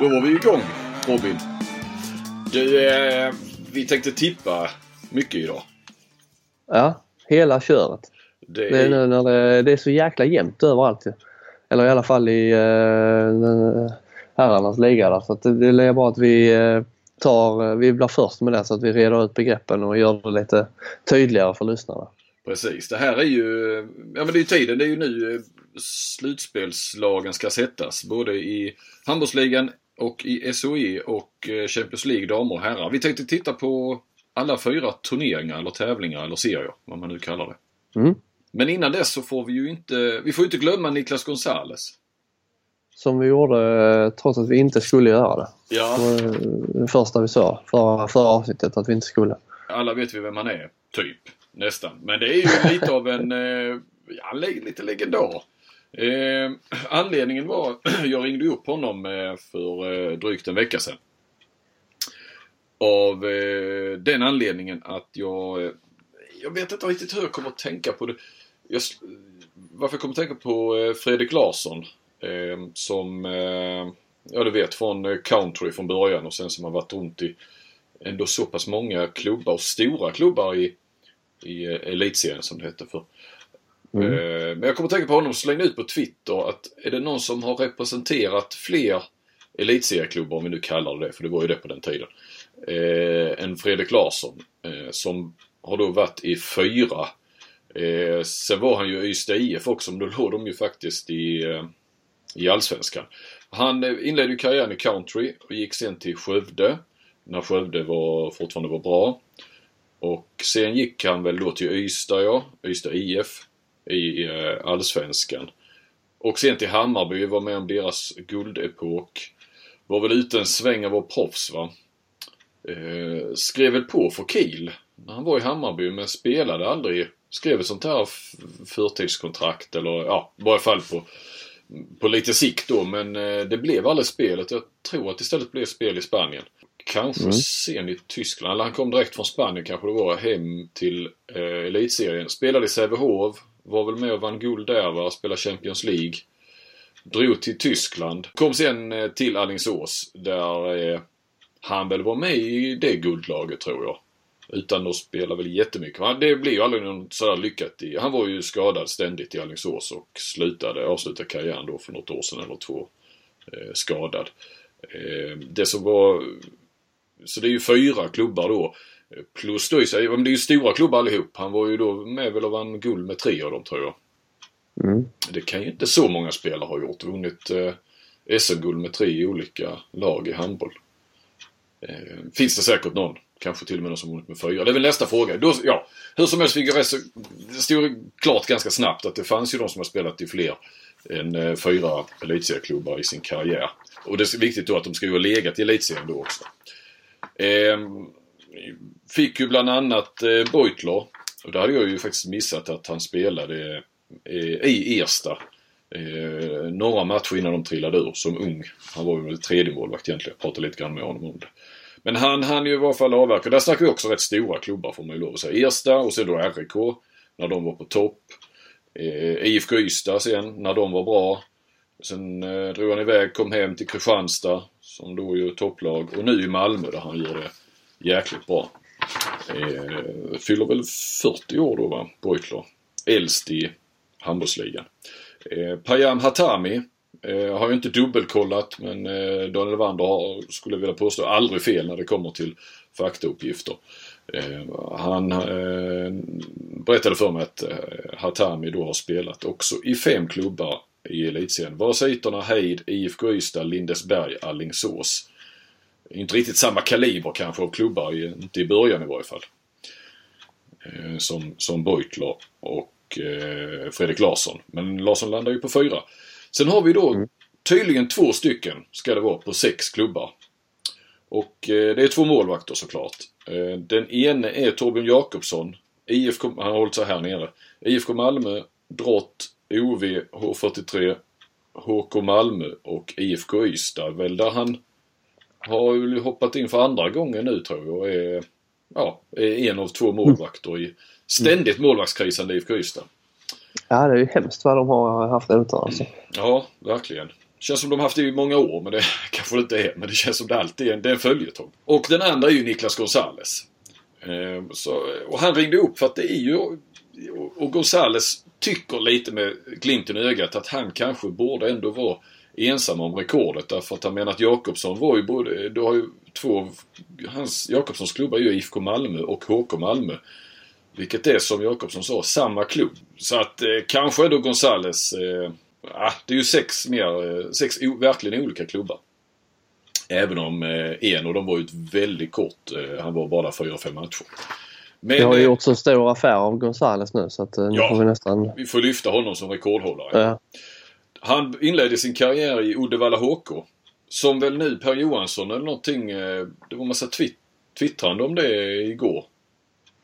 Då var vi igång Robin. Du, eh, vi tänkte tippa mycket idag. Ja, hela köret. Det Det är nu när det, det är så jäkla jämnt överallt. Eller i alla fall i eh, herrarnas liga där. Så att det, det är bra att vi eh, tar, vi blir först med det så att vi reder ut begreppen och gör det lite tydligare för lyssnarna. Precis. Det här är ju, ja men det är ju tiden. Det är ju nu eh, slutspelslagen ska sättas. Både i handbollsligan och i SOE och eh, Champions League damer och herrar. Vi tänkte titta på alla fyra turneringar eller tävlingar eller serier, vad man nu kallar det. Mm. Men innan dess så får vi ju inte, vi får inte glömma Niklas Gonzales. Som vi gjorde eh, trots att vi inte skulle göra det. Ja. Det eh, det första vi sa förra, förra avsnittet att vi inte skulle. Alla vet vi vem han är, typ. Nästan. Men det är ju lite av en, ja, lite legendar. Eh, anledningen var, jag ringde upp honom eh, för eh, drygt en vecka sedan. Av eh, den anledningen att jag, eh, jag vet inte riktigt hur jag kommer att tänka på det. Jag, varför jag kommer att tänka på Fredrik Larsson. Eh, som, eh, ja du vet, från country från början och sen som har varit runt i ändå så pass många klubbar och stora klubbar i, i elitserien som det hette för. Mm. Eh, Men jag kommer att tänka på honom och slängde ut på Twitter att är det någon som har representerat fler elitserieklubbar, om vi nu kallar det för det var ju det på den tiden, eh, än Fredrik Larsson. Eh, som har då varit i fyra. Eh, sen var han ju i Ystad IF också, men då låg de ju faktiskt i, eh, i Allsvenskan. Han eh, inledde ju karriären i country och gick sen till Skövde. När Skövde var, fortfarande var bra. Och sen gick han väl då till Ystad, ja. Ystad IF i eh, Allsvenskan. Och sen till Hammarby, var med om deras guldepok. Var väl ute en sväng av var proffs va. Eh, skrev väl på för Kiel när han var i Hammarby men spelade aldrig. Skrev ett sånt här förtidskontrakt eller ja, i varje fall på, på lite sikt då. Men eh, det blev aldrig spelet. Jag tror att det istället blev spel i Spanien. Kanske Mm. sen i Tyskland. Eller han kom direkt från Spanien kanske det var hem till eh, elitserien. Spelade i Sävehof. Var väl med och vann guld där va. Spelade Champions League. Drog till Tyskland. Kom sen eh, till Alingsås där eh, han väl var med i det guldlaget tror jag. Utan att spela väl jättemycket. Han- Det blev ju aldrig någon sådär lyckat i. Han var ju skadad ständigt i Alingsås och slutade, avslutade karriären då för något år sedan eller två. Eh, skadad. Eh, det som var... Så det är ju fyra klubbar då. Eh, Plus då, det är ju stora klubbar allihop. Han var ju då med väl och vann guld med tre av dem tror jag. Mm. Det kan ju inte så många spelare ha gjort. Vunnit eh, SM-guld med tre olika lag i handboll. Eh, finns det säkert någon. Kanske till och med någon som vunnit med fyra. Det är väl nästa fråga. Då, ja, hur som helst fick jag res- det stod klart ganska snabbt att det fanns ju de som har spelat i fler än eh, fyra elitserieklubbar i sin karriär. Och det är viktigt då att de ska ju ha legat i elitserien då också. Ehm, fick ju bland annat eh, Beutler. Och där hade jag ju faktiskt missat att han spelade eh, i Ersta. Eh, några matcher innan de trillade ur som ung. Han var ju tredje målvakt egentligen. Jag pratade lite grann med honom om det. Men han hann ju i varje fall avverka. Där snackar vi också rätt stora klubbar får man ju lov att säga. Ersta och sen då RIK när de var på topp. Eh, IFK Ystad sen när de var bra. Sen eh, drog han iväg, kom hem till Kristianstad som då är ju topplag. Och nu i Malmö där han gör det jäkligt bra. Eh, fyller väl 40 år då va, Beutler. Äldst i handbollsligan. Eh, Payam Hatami eh, har ju inte dubbelkollat men eh, Daniel Wander har, skulle jag vilja påstå, aldrig fel när det kommer till faktauppgifter. Eh, han eh, berättade för mig att eh, Hatami då har spelat också i fem klubbar i elitserien. Vasaiterna, Heid, IFK Ystad, Lindesberg, Alingsås. Inte riktigt samma kaliber kanske av klubbar, inte i början i varje fall. Eh, som, som Beutler och eh, Fredrik Larsson. Men Larsson landar ju på fyra. Sen har vi då tydligen två stycken, ska det vara, på sex klubbar. Och eh, det är två målvakter såklart. Den ene är Torbjörn Jakobsson. IFK, han har hållit sig här nere. IFK Malmö, Drott, OV, H43, HK Malmö och IFK Ystad. Väl där han har ju hoppat in för andra gången nu tror jag. Och är, ja, är en av två målvakter i ständigt målvaktskrisande IFK Ystad. Ja, det är ju hemskt vad de har haft ute alltså. Ja, verkligen. Känns som de haft det i många år, men det kanske det inte är. Men det känns som det alltid är en, det är en följetong. Och den andra är ju Niklas Gonzales. Eh, så, och han ringde upp för att det är ju... Och Gonzales tycker lite med glimten i ögat att han kanske borde ändå vara ensam om rekordet. Därför att han menar att Jakobsson var ju både... Du har ju två... Hans, Jakobssons klubbar är ju IFK Malmö och HK Malmö. Vilket är som Jakobsson sa, samma klubb. Så att eh, kanske då Gonzales... Eh, ah, det är ju sex, mer, eh, sex o, verkligen olika klubbar. Även om eh, en av dem var ju ett väldigt kort. Eh, han var bara fyra, fem matcher. Men, det har ju gjort så stor affär av Gonzales nu så att nu ja, får vi nästan... vi får lyfta honom som rekordhållare. Ja. Han inledde sin karriär i Uddevalla HK. Som väl nu Per Johansson eller någonting. eh, Det var massa twitt twittrande om det igår.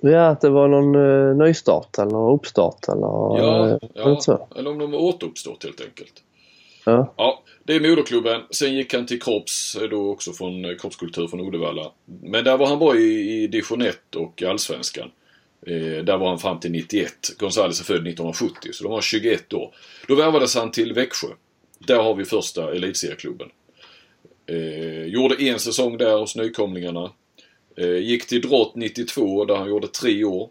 Ja, att det var någon uh, nystart eller uppstart eller Ja, uh, ja. så. eller om de har återuppstått helt enkelt. Ja. Ja, det är moderklubben. Sen gick han till Kropps, eh, då också från eh, Kroppskultur från Uddevalla. Men där var han bara i, i division 1 och Allsvenskan. Eh, där var han fram till 91. Gonzales är född 1970, så de var 21 år. Då värvades han till Växjö. Där har vi första elitserieklubben. Eh, gjorde en säsong där hos nykomlingarna. Eh, gick till Drott 92 där han gjorde tre år.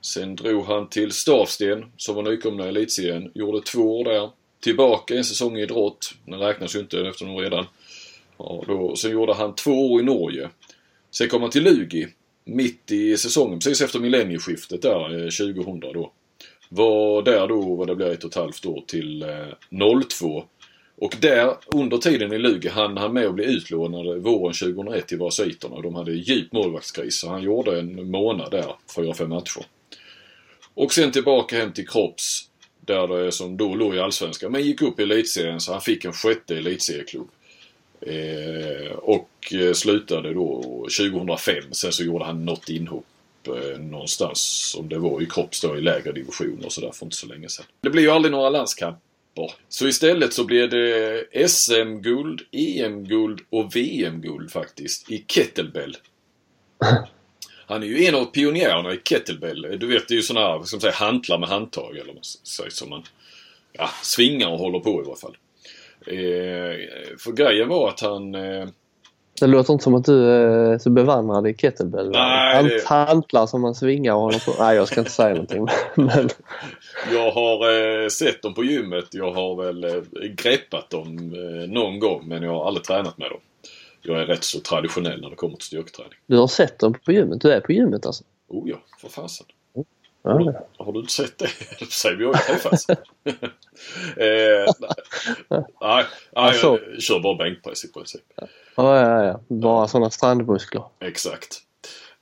Sen drog han till Stavsten som var nykomna i elitserien. Gjorde två år där. Tillbaka en säsong i Drott. Den räknas ju inte eftersom de redan... Ja, då, sen gjorde han två år i Norge. Sen kom han till Lugi. Mitt i säsongen, precis efter millennieskiftet där, eh, 2000 då. Var där då, vad det blir, ett och ett halvt år till eh, 02. Och där, under tiden i Lugi, han han med att bli utlånad eh, våren 2001 till Vasaiterna. De hade djup målvaktskris, så han gjorde en månad där, fyra, fem matcher. Och sen tillbaka hem till Kropps, där det som då låg i Allsvenskan, men gick upp i elitserien så han fick en sjätte elitserieklubb. Eh, och eh, slutade då 2005. Sen så gjorde han något inhopp eh, någonstans som det var i Kropps då i lägre divisioner och sådär för inte så länge sedan. Det blir ju aldrig några landskamper. Så istället så blev det SM-guld, EM-guld och VM-guld faktiskt i kettlebell. Han är ju en av pionjärerna i kettlebell. Du vet det är ju sådana här, som säger hantlar med handtag eller vad man säger som man ja, svingar och håller på i alla fall. Eh, för grejen var att han... Eh, Det låter inte som att du är så bevandrad i kettlebell. Nej, det- Hantlar som man svingar och håller på. Nej, jag ska inte säga någonting. Men jag har eh, sett dem på gymmet. Jag har väl eh, greppat dem eh, någon gång men jag har aldrig tränat med dem. Jag är rätt så traditionell när det kommer till styrketräning. du har sett dem på gymmet? Du är på gymmet alltså? Oh ja, för fasen. Ja, ja. Har du inte sett det? Säger vi har ju träffats. eh, nej, nej, Alltså. jag kör bara bänkpress i princip. Ja, ja, ja. Bara sådana strandmuskler. Exakt.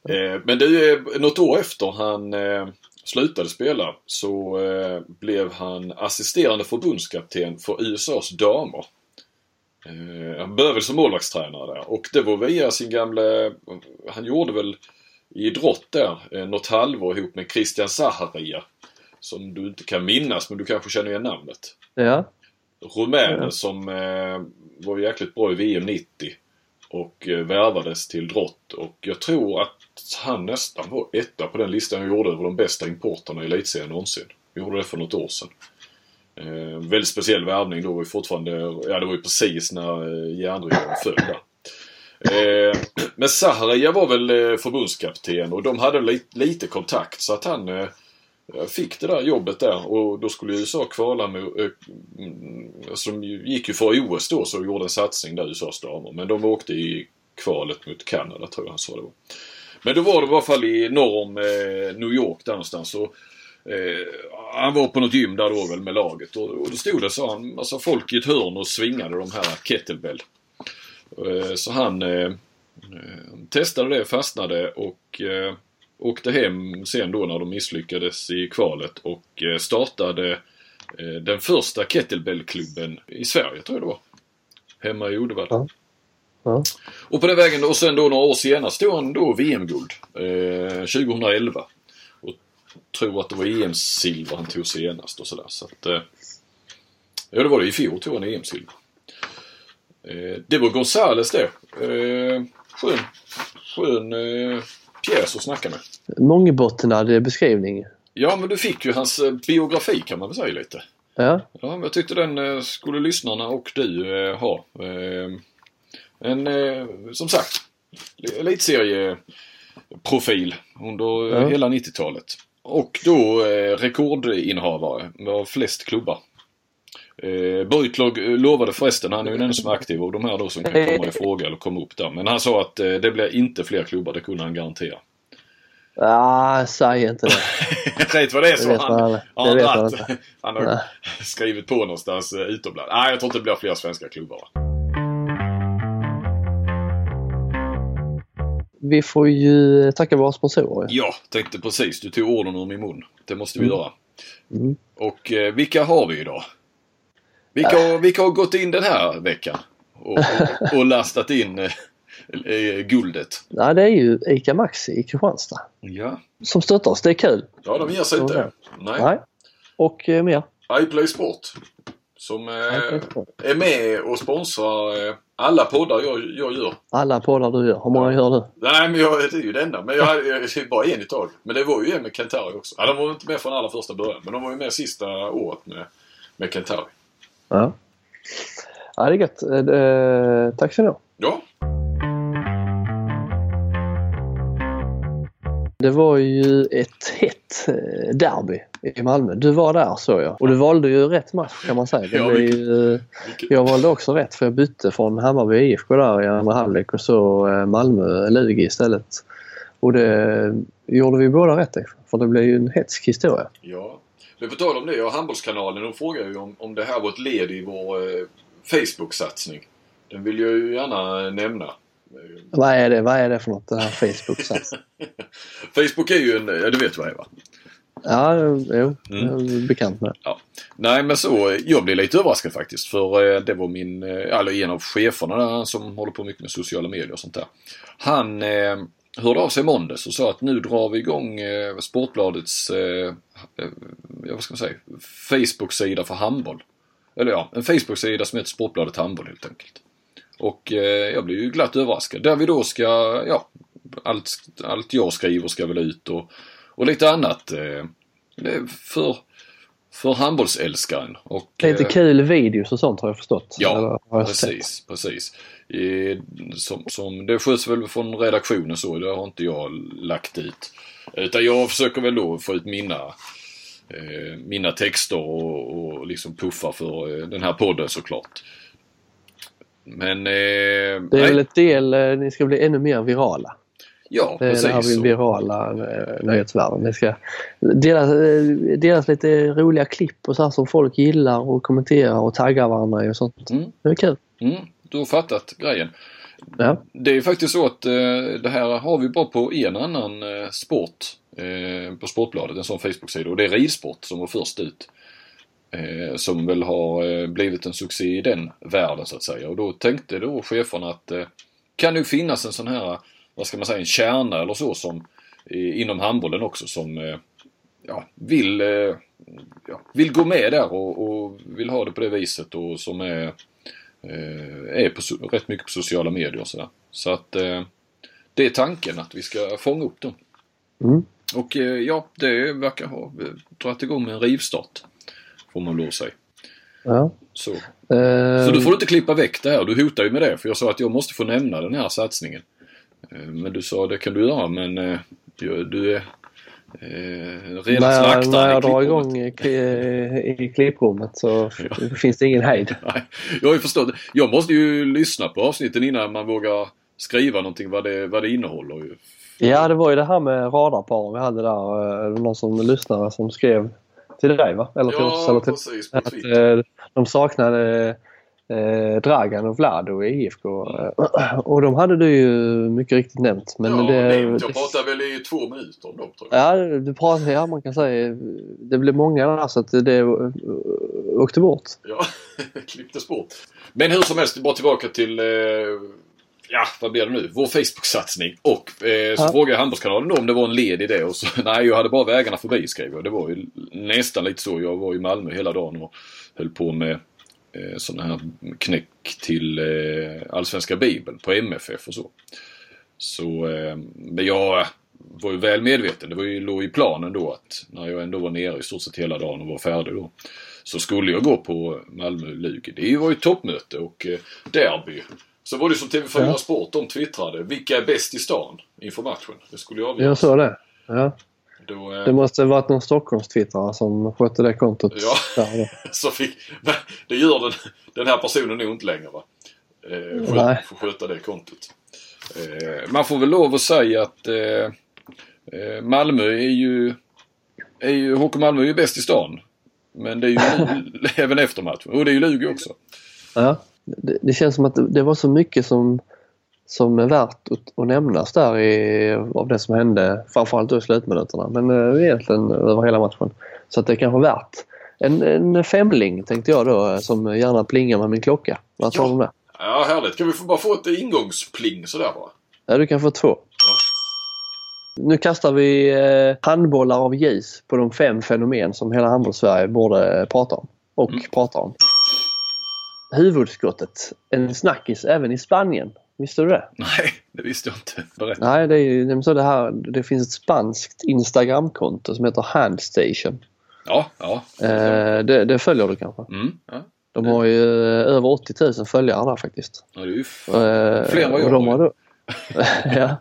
Eh, men det är något år efter han eh, slutade spela så eh, blev han assisterande förbundskapten för USAs damer. Eh, han började väl som målvaktstränare där och det var via sin gamla, han gjorde väl idrott där eh, något halvår ihop med Christian Zaharia. Som du inte kan minnas men du kanske känner igen namnet. Ja. Rumänen Ja. som eh, var jäkligt bra i VM 90 och eh, värvades till Drott och jag tror att han nästan var etta på den listan jag gjorde över de bästa importerna i elitserien någonsin. Jag gjorde det för något år sedan. Eh, väldigt speciell värvning då var ju fortfarande, ja det var ju precis när eh, järnridån föll där. Eh, men Zaharia var väl eh, förbundskapten och de hade li- lite kontakt så att han eh, fick det där jobbet där och då skulle USA kvala med, eh, mm, som gick ju för OS då så gjorde en satsning där USAs damer. Men de åkte i kvalet mot Kanada tror jag han sa det var. Men då var det i alla fall i norr om eh, New York där någonstans. Och, eh, han var på något gym där då väl med laget och, och då stod det så han, massa folk i ett hörn och svingade de här kettlebell. Eh, så han eh, eh, testade det, fastnade och åkte hem sen då när de misslyckades i kvalet och startade den första kettlebellklubben i Sverige tror jag det var. Hemma i Uddevalla. Ja. Ja. Och på den vägen och sen då några år senare stod han då VM-guld. Eh, 2011. Och tror att det var EM-silver han tog senast och sådär. Så att, eh, ja det var det. I fjol tog han EM-silver. Eh, det var Gonzales det. Eh, skön, skön eh, pjäs att snacka med. Mångbottnad beskrivning. Ja men du fick ju hans eh, biografi kan man väl säga lite. Ja, Ja, men jag tyckte den eh, skulle lyssnarna och du eh, ha. Eh, en, som sagt, elitserieprofil under Ja. hela 90-talet. Och då eh, rekordinnehavare med flest klubbar. Eh, Brytlag lovade förresten, han är ju den enda som är aktiv av de här då som kan komma i fråga eller komma upp där. Men han sa att eh, det blir inte fler klubbar, det kunde han garantera. ah, säg inte det. Rätt vad det är så han, Det han, man dratt, inte. han har skrivit på någonstans eh, utomlands. Nej, jag tror inte det blir fler svenska klubbar. Vi får ju tacka våra sponsorer. Ja, tänkte precis. Du tog orden ur min mun. Det måste vi Mm. göra. Mm. Och eh, vilka har vi idag? Vilka, har- vilka har gått in den här veckan? Och, och, och lastat in eh, eh, guldet? Ja, det är ju ICA Maxi i Kristianstad Ja. som stöttar oss. Det är kul. Ja, de ger sig inte. Nej. Nej. Och eh, mer. iPlay Sport. Som eh, är med och sponsrar eh, alla poddar jag, jag gör. Alla poddar du gör. Hur många gör du? Nej, men jag, det är ju det enda. Men jag jag, det är bara en i taget. Men det var ju en med Kentari också. Ja, de var inte med från allra första början. Men de var ju med sista året med, med Kentari. Ja. Ja, det är gött. Eh, eh, tack så mycket. Ja, Det var ju ett hett eh, derby i Malmö. Du var där såg jag. Och du valde ju rätt match kan man säga. Ja, vilket- ju, eh, vilket, jag valde också rätt för jag bytte från Hammarby IFK där i andra halvlek och så Malmö-Lugi istället. Och det gjorde vi båda rätt i. För det blev ju en hetsk historia. ja. Men på tal om det, och Handbollskanalen, de frågar ju om, om det här var ett led i vår eh, Facebook-satsning. Den vill jag ju gärna nämna. Eh, Vad är det, vad är det för något det här facebook -sats? Facebook är ju en, ja du vet vad det är va? Ja, jo. Mm. Jag är bekant med. Nej men så, jag blev lite överraskad faktiskt för eh, det var min, eh, eller en av cheferna där som håller på mycket med sociala medier och sånt där. Han eh, hörde av sig i måndags och sa att nu drar vi igång eh, Sportbladets, eh, eh, ja, Eh, vad ska man säga, Facebook-sida för handboll. Eller ja, en Facebook-sida som heter Sportbladet Handboll helt enkelt. Och eh, jag blev ju glatt överraskad. Där vi då ska, ja, allt, allt jag skriver ska väl ut och, och lite annat. Eh, för, för handbollsälskaren. Och, Lite eh, kul videos och sånt har jag förstått. Ja, jag sett. Precis, precis. Eh, Som, som, det sköts väl från redaktionen så, det har inte jag lagt ut. Utan jag försöker väl då få ut mina, eh, mina texter och, och liksom puffa för eh, den här podden såklart. Men... Eh, Det är nej, väl ett del, ni ska bli ännu mer virala. Ja, Det precis. det här så. virala eh, nyhetsvärlden. Det ska delas, eh, delas lite roliga klipp och så som folk gillar och kommenterar och taggar varandra och sånt. Mm. Det är kul. Mm, du har fattat grejen. Ja. Det är faktiskt så att eh, det här har vi bara på en annan sport på Sportbladet, en sån Facebook-sida och det är ridsport som var först ut. Som väl har blivit en succé i den världen så att säga och då tänkte då cheferna att kan det finnas en sån här, vad ska man säga, en kärna eller så som inom handbollen också som eh, ja, vill, eh, ja, vill gå med där och, och vill ha det på det viset och som är eh, är på, rätt mycket på sociala medier och sådär. Så att det är tanken att vi ska fånga upp dem. Mm. Och ja, det verkar ha dragit igång med en rivstart. Får man lov säga. Ja. Så. Eh, så du får inte klippa väck det här. Du hotar ju med det för jag sa att jag måste få nämna den här satsningen. Eh, men du sa det kan du göra men eh, du, är eh, redan när, jag- slaktad när i jag drar klipprummet. igång i, kli- i klipprummet så f- finns det ingen hejd. Nej, jag har ju förstått. Jag måste ju lyssna på avsnitten innan man vågar skriva någonting vad det, vad det innehåller. ju. Ja, det var ju det här med radarpar vi hade där. Någon som lyssnare som skrev till dig va? Eller till oss? Ja, Eller till, precis. På att de saknade eh, Dragan och Vlado i IFK. eh, Och de hade du ju mycket riktigt nämnt. Men ja, det, nämnt. Jag pratade väl i två minuter om dem tror jag. Ja, du pratar, ja, man kan säga det blev många där så att det åkte bort. Ja, klipptes bort. Men hur som helst, bara tillbaka till eh, Ja, vad blir det nu? Vår Facebook-satsning. Och eh, så Ja. frågade jag Handbollskanalen om det var en led i det. Och så, nej, jag hade bara vägarna förbi skrev jag. Det var ju nästan lite så. Jag var i Malmö hela dagen och höll på med eh, sådana här knäck till eh, Allsvenska Bibeln på MFF och så. Så, eh, men jag var ju väl medveten. Det var ju, låg i planen då att när jag ändå var nere i stort sett hela dagen och var färdig då. Så skulle jag gå på Malmö-Lugi. Det var ju toppmöte och eh, derby. Så var det som TV4 Ja. Sport, de twittrade. Vilka är bäst i stan inför matchen? Det skulle ju avgöras. Jag såg det. Ja. Då, eh, Det måste ha varit någon Stockholmstwittrare som skötte det kontot. Ja. Där så fick, men det gör den, den här personen nog inte längre va? Eh, Nej. får sköta det kontot. Eh, man får väl lov att säga att eh, Malmö är ju, är ju, HK Malmö är ju bäst i stan. Men det är ju även efter matchen. Och det är ju Lugi också. Ja. Det, det känns som att det, det var så mycket som, som är värt att, nämnas där i, av det som hände. Framförallt då i slutminuterna men eh, egentligen över hela matchen. Så att det kanske är värt en, en femling tänkte jag då eh, som gärna plingar med min klocka. Vad tror Ja. du om det? Ja, härligt. Kan vi bara få ett ingångspling sådär bara? Ja, du kan få två. Nu kastar vi eh, handbollar av ljus på de fem fenomen som hela handbolls-Sverige borde prata om. Och Mm. prata om. Huvudskottet. En snackis även i Spanien. Visste du det? Nej, det visste jag inte. Berätta. Nej, det, är, ju- så det, här, det finns ett spanskt Instagramkonto som heter Handstation. Ja, ja. Eh, det, det följer du kanske? Mm, ja. De har ju eh, över 80 000 följare där faktiskt. ja det är ju Eh, Fler än vad jag de har har då, ja.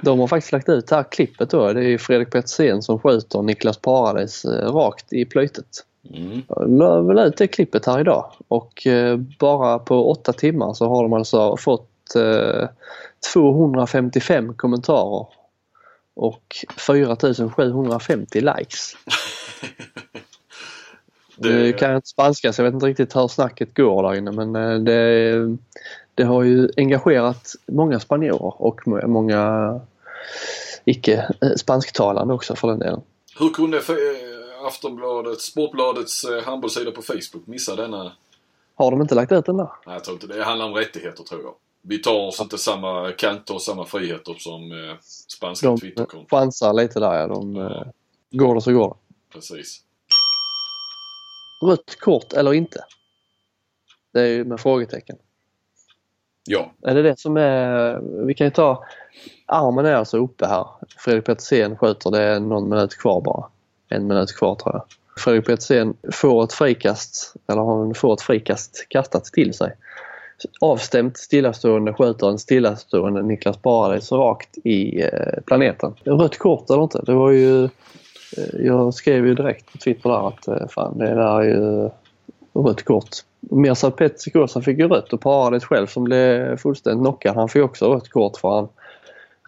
De har faktiskt lagt ut det här klippet då. Det är ju Fredrik Petersen som skjuter Niklas Paradis rakt i plöjtet. mm. La ut det klippet här idag och bara på åtta timmar så har de alltså fått eh, 255 kommentarer och 4750 likes. Nu kan jag inte spanska så jag vet inte riktigt hur snacket går där inne men eh, det, det har ju engagerat många spanjorer och må- många icke eh, spansktalande också för den delen. Hur kunde eh, Aftonbladet, Sportbladets eh, handbollssida på Facebook missa denna? Har de inte lagt ut den där? Nej, jag tror inte det. Det handlar om rättigheter tror jag. Vi tar oss inte samma, kan inte ta samma friheter som eh, spanska De Twitterkonton. chansar lite där ja. De, Ja. eh, Går det så går det. Precis. Rött kort eller inte? Det är ju med frågetecken. Ja. Är det det som är... Vi kan ju ta... Armen är alltså uppe här. Fredrik Petersen skjuter. Det är någon minut kvar bara. En minut kvar tror jag. Fredrik Petersen får ett frikast, eller han får ett frikast kastat till sig. Avstämt stillastående skjuter en stillastående Niklas Paradis rakt i eh, planeten. Rött kort eller inte? Det var ju... eh, Jag skrev ju direkt på Twitter där att eh, fan det där är ju rött kort. Mirza Petsikos han fick ju rött och Paradis själv som blev fullständigt knockad han fick också rött kort för han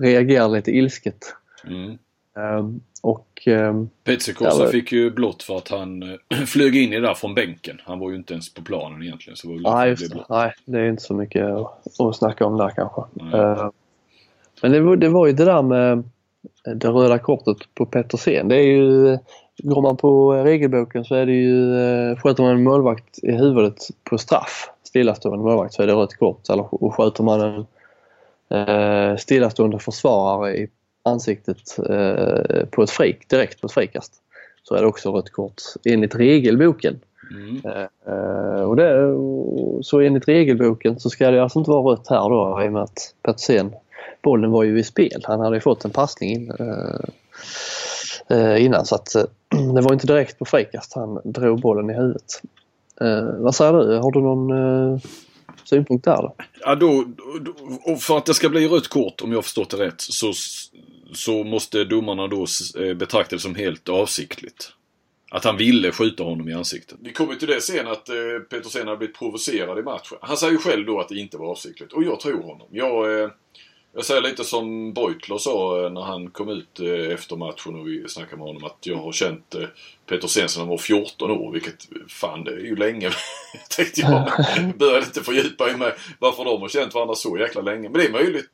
reagerade lite ilsket. Mm. Ehm, och ehm, Petsikosha Ja, fick ju blått för att han eh, flög in i det där från bänken. Han var ju inte ens på planen egentligen. Så var nej, det just det. nej, det är inte så mycket att, snacka om där kanske. Nej. Ehm, men det var, det var ju det där med det röda kortet på Pettersen. Det är ju, går man på regelboken så är det ju, eh, sköter man en målvakt i huvudet på straff, stillastående målvakt, så är det rött kort. Eller, och sköter man en eh, stillastående försvarare i ansiktet eh, på ett frik, direkt på ett frikast så är det också rött kort enligt regelboken. Mm. Eh, och det, så enligt regelboken så ska det alltså inte vara rött här då i och med att Petersen, bollen var ju i spel. Han hade ju fått en passning in, eh, eh, innan så att eh, det var inte direkt på frikast han drog bollen i huvudet. Eh, vad säger du? Har du någon eh, synpunkt där? Då? Ja, då, då, och för att det ska bli rött kort, om jag förstått det rätt, så, så måste domarna då eh, betrakta det som helt avsiktligt. Att han ville skjuta honom i ansiktet. Vi kommer till det sen att eh, Petersen har blivit provocerad i matchen. Han säger ju själv då att det inte var avsiktligt. Och jag tror honom. Jag, eh, jag säger lite som Beutler sa eh, när han kom ut eh, efter matchen och vi snackade med honom att jag har känt eh, Petersen sedan han var 14 år. Vilket, fan det är ju länge. tänkte jag. Började inte fördjupa mig med varför de har känt varandra så jäkla länge. Men det är möjligt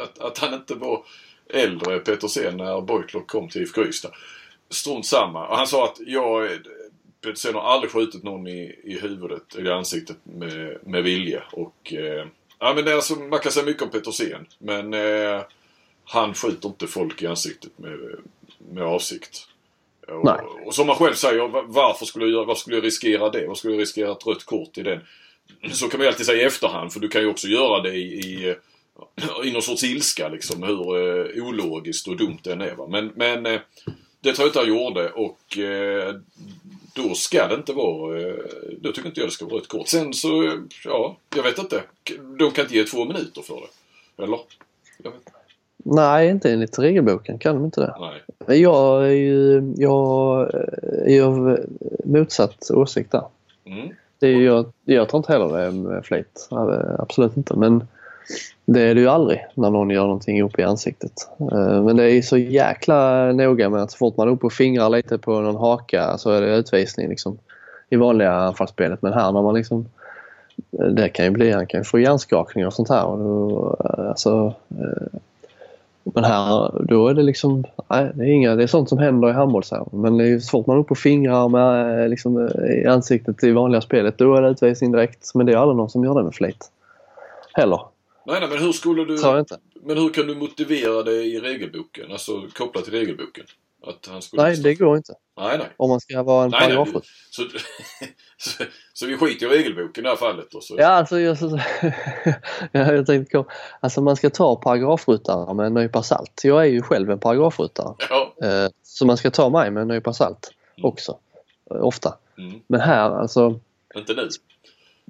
att, att han inte var äldre Petersen när Beutler kom till IFK Ystad. Strunt samma. Och han sa att jag, Petersen har aldrig skjutit någon i, i huvudet eller ansiktet med, med vilja. Och, eh, ja, men det är alltså, man kan säga mycket om Petersen. Men eh, han skjuter inte folk i ansiktet med, med avsikt. Nej. Och, och som man själv säger, va- varför skulle jag, varför skulle jag riskera det? Vad skulle jag riskera ett rött kort i den? Så kan man ju alltid säga i efterhand för du kan ju också göra det i, i i någon sorts ilska liksom hur eh, ologiskt och dumt den är. Va? Men, men eh, det tror jag inte han gjorde och eh, då ska det inte vara, eh, då tycker inte jag det ska vara rött kort. Sen så, ja, jag vet inte. De kan inte ge två minuter för det. Eller? Jag vet. Nej, inte enligt regelboken kan de inte det. Nej. Jag är ju jag är av motsatt åsikt där. Mm. Det är, jag, jag tror inte heller det med flit. Absolut inte. Men det är det ju aldrig när någon gör någonting upp i ansiktet. Eh, men det är så jäkla noga med att så fort man är uppe och fingrar lite på någon haka så är det utvisning liksom, i vanliga anfallsspelet. Men här när man liksom eh, det kan ju bli, han kan ju få hjärnskakning och sånt här. Och då, eh, alltså, men här, då är det liksom, nej, det är, inga, det är sånt som händer i handboll. Så Men det är så fort man är uppe och fingrar med, liksom, i ansiktet i vanliga spelet, då är det utvisning direkt. Men det är aldrig någon som gör det med flit. Heller. Nej, nej, men hur skulle du... Tror jag inte. Men hur kan du motivera det i regelboken? Alltså kopplat till regelboken? Att han skulle Nej, det går inte. Nej, nej. Om man ska vara en paragrafryttare. Så, så, så vi skiter i regelboken i det här fallet då? Så. Ja, alltså jag, så, ja, jag tänkte Alltså man ska ta paragrafryttare med en nypa salt. Jag är ju själv en paragrafryttare. Ja. Eh, så man ska ta mig med en nypa salt också. Eh, Ofta. Mm. Men här alltså, Inte nu.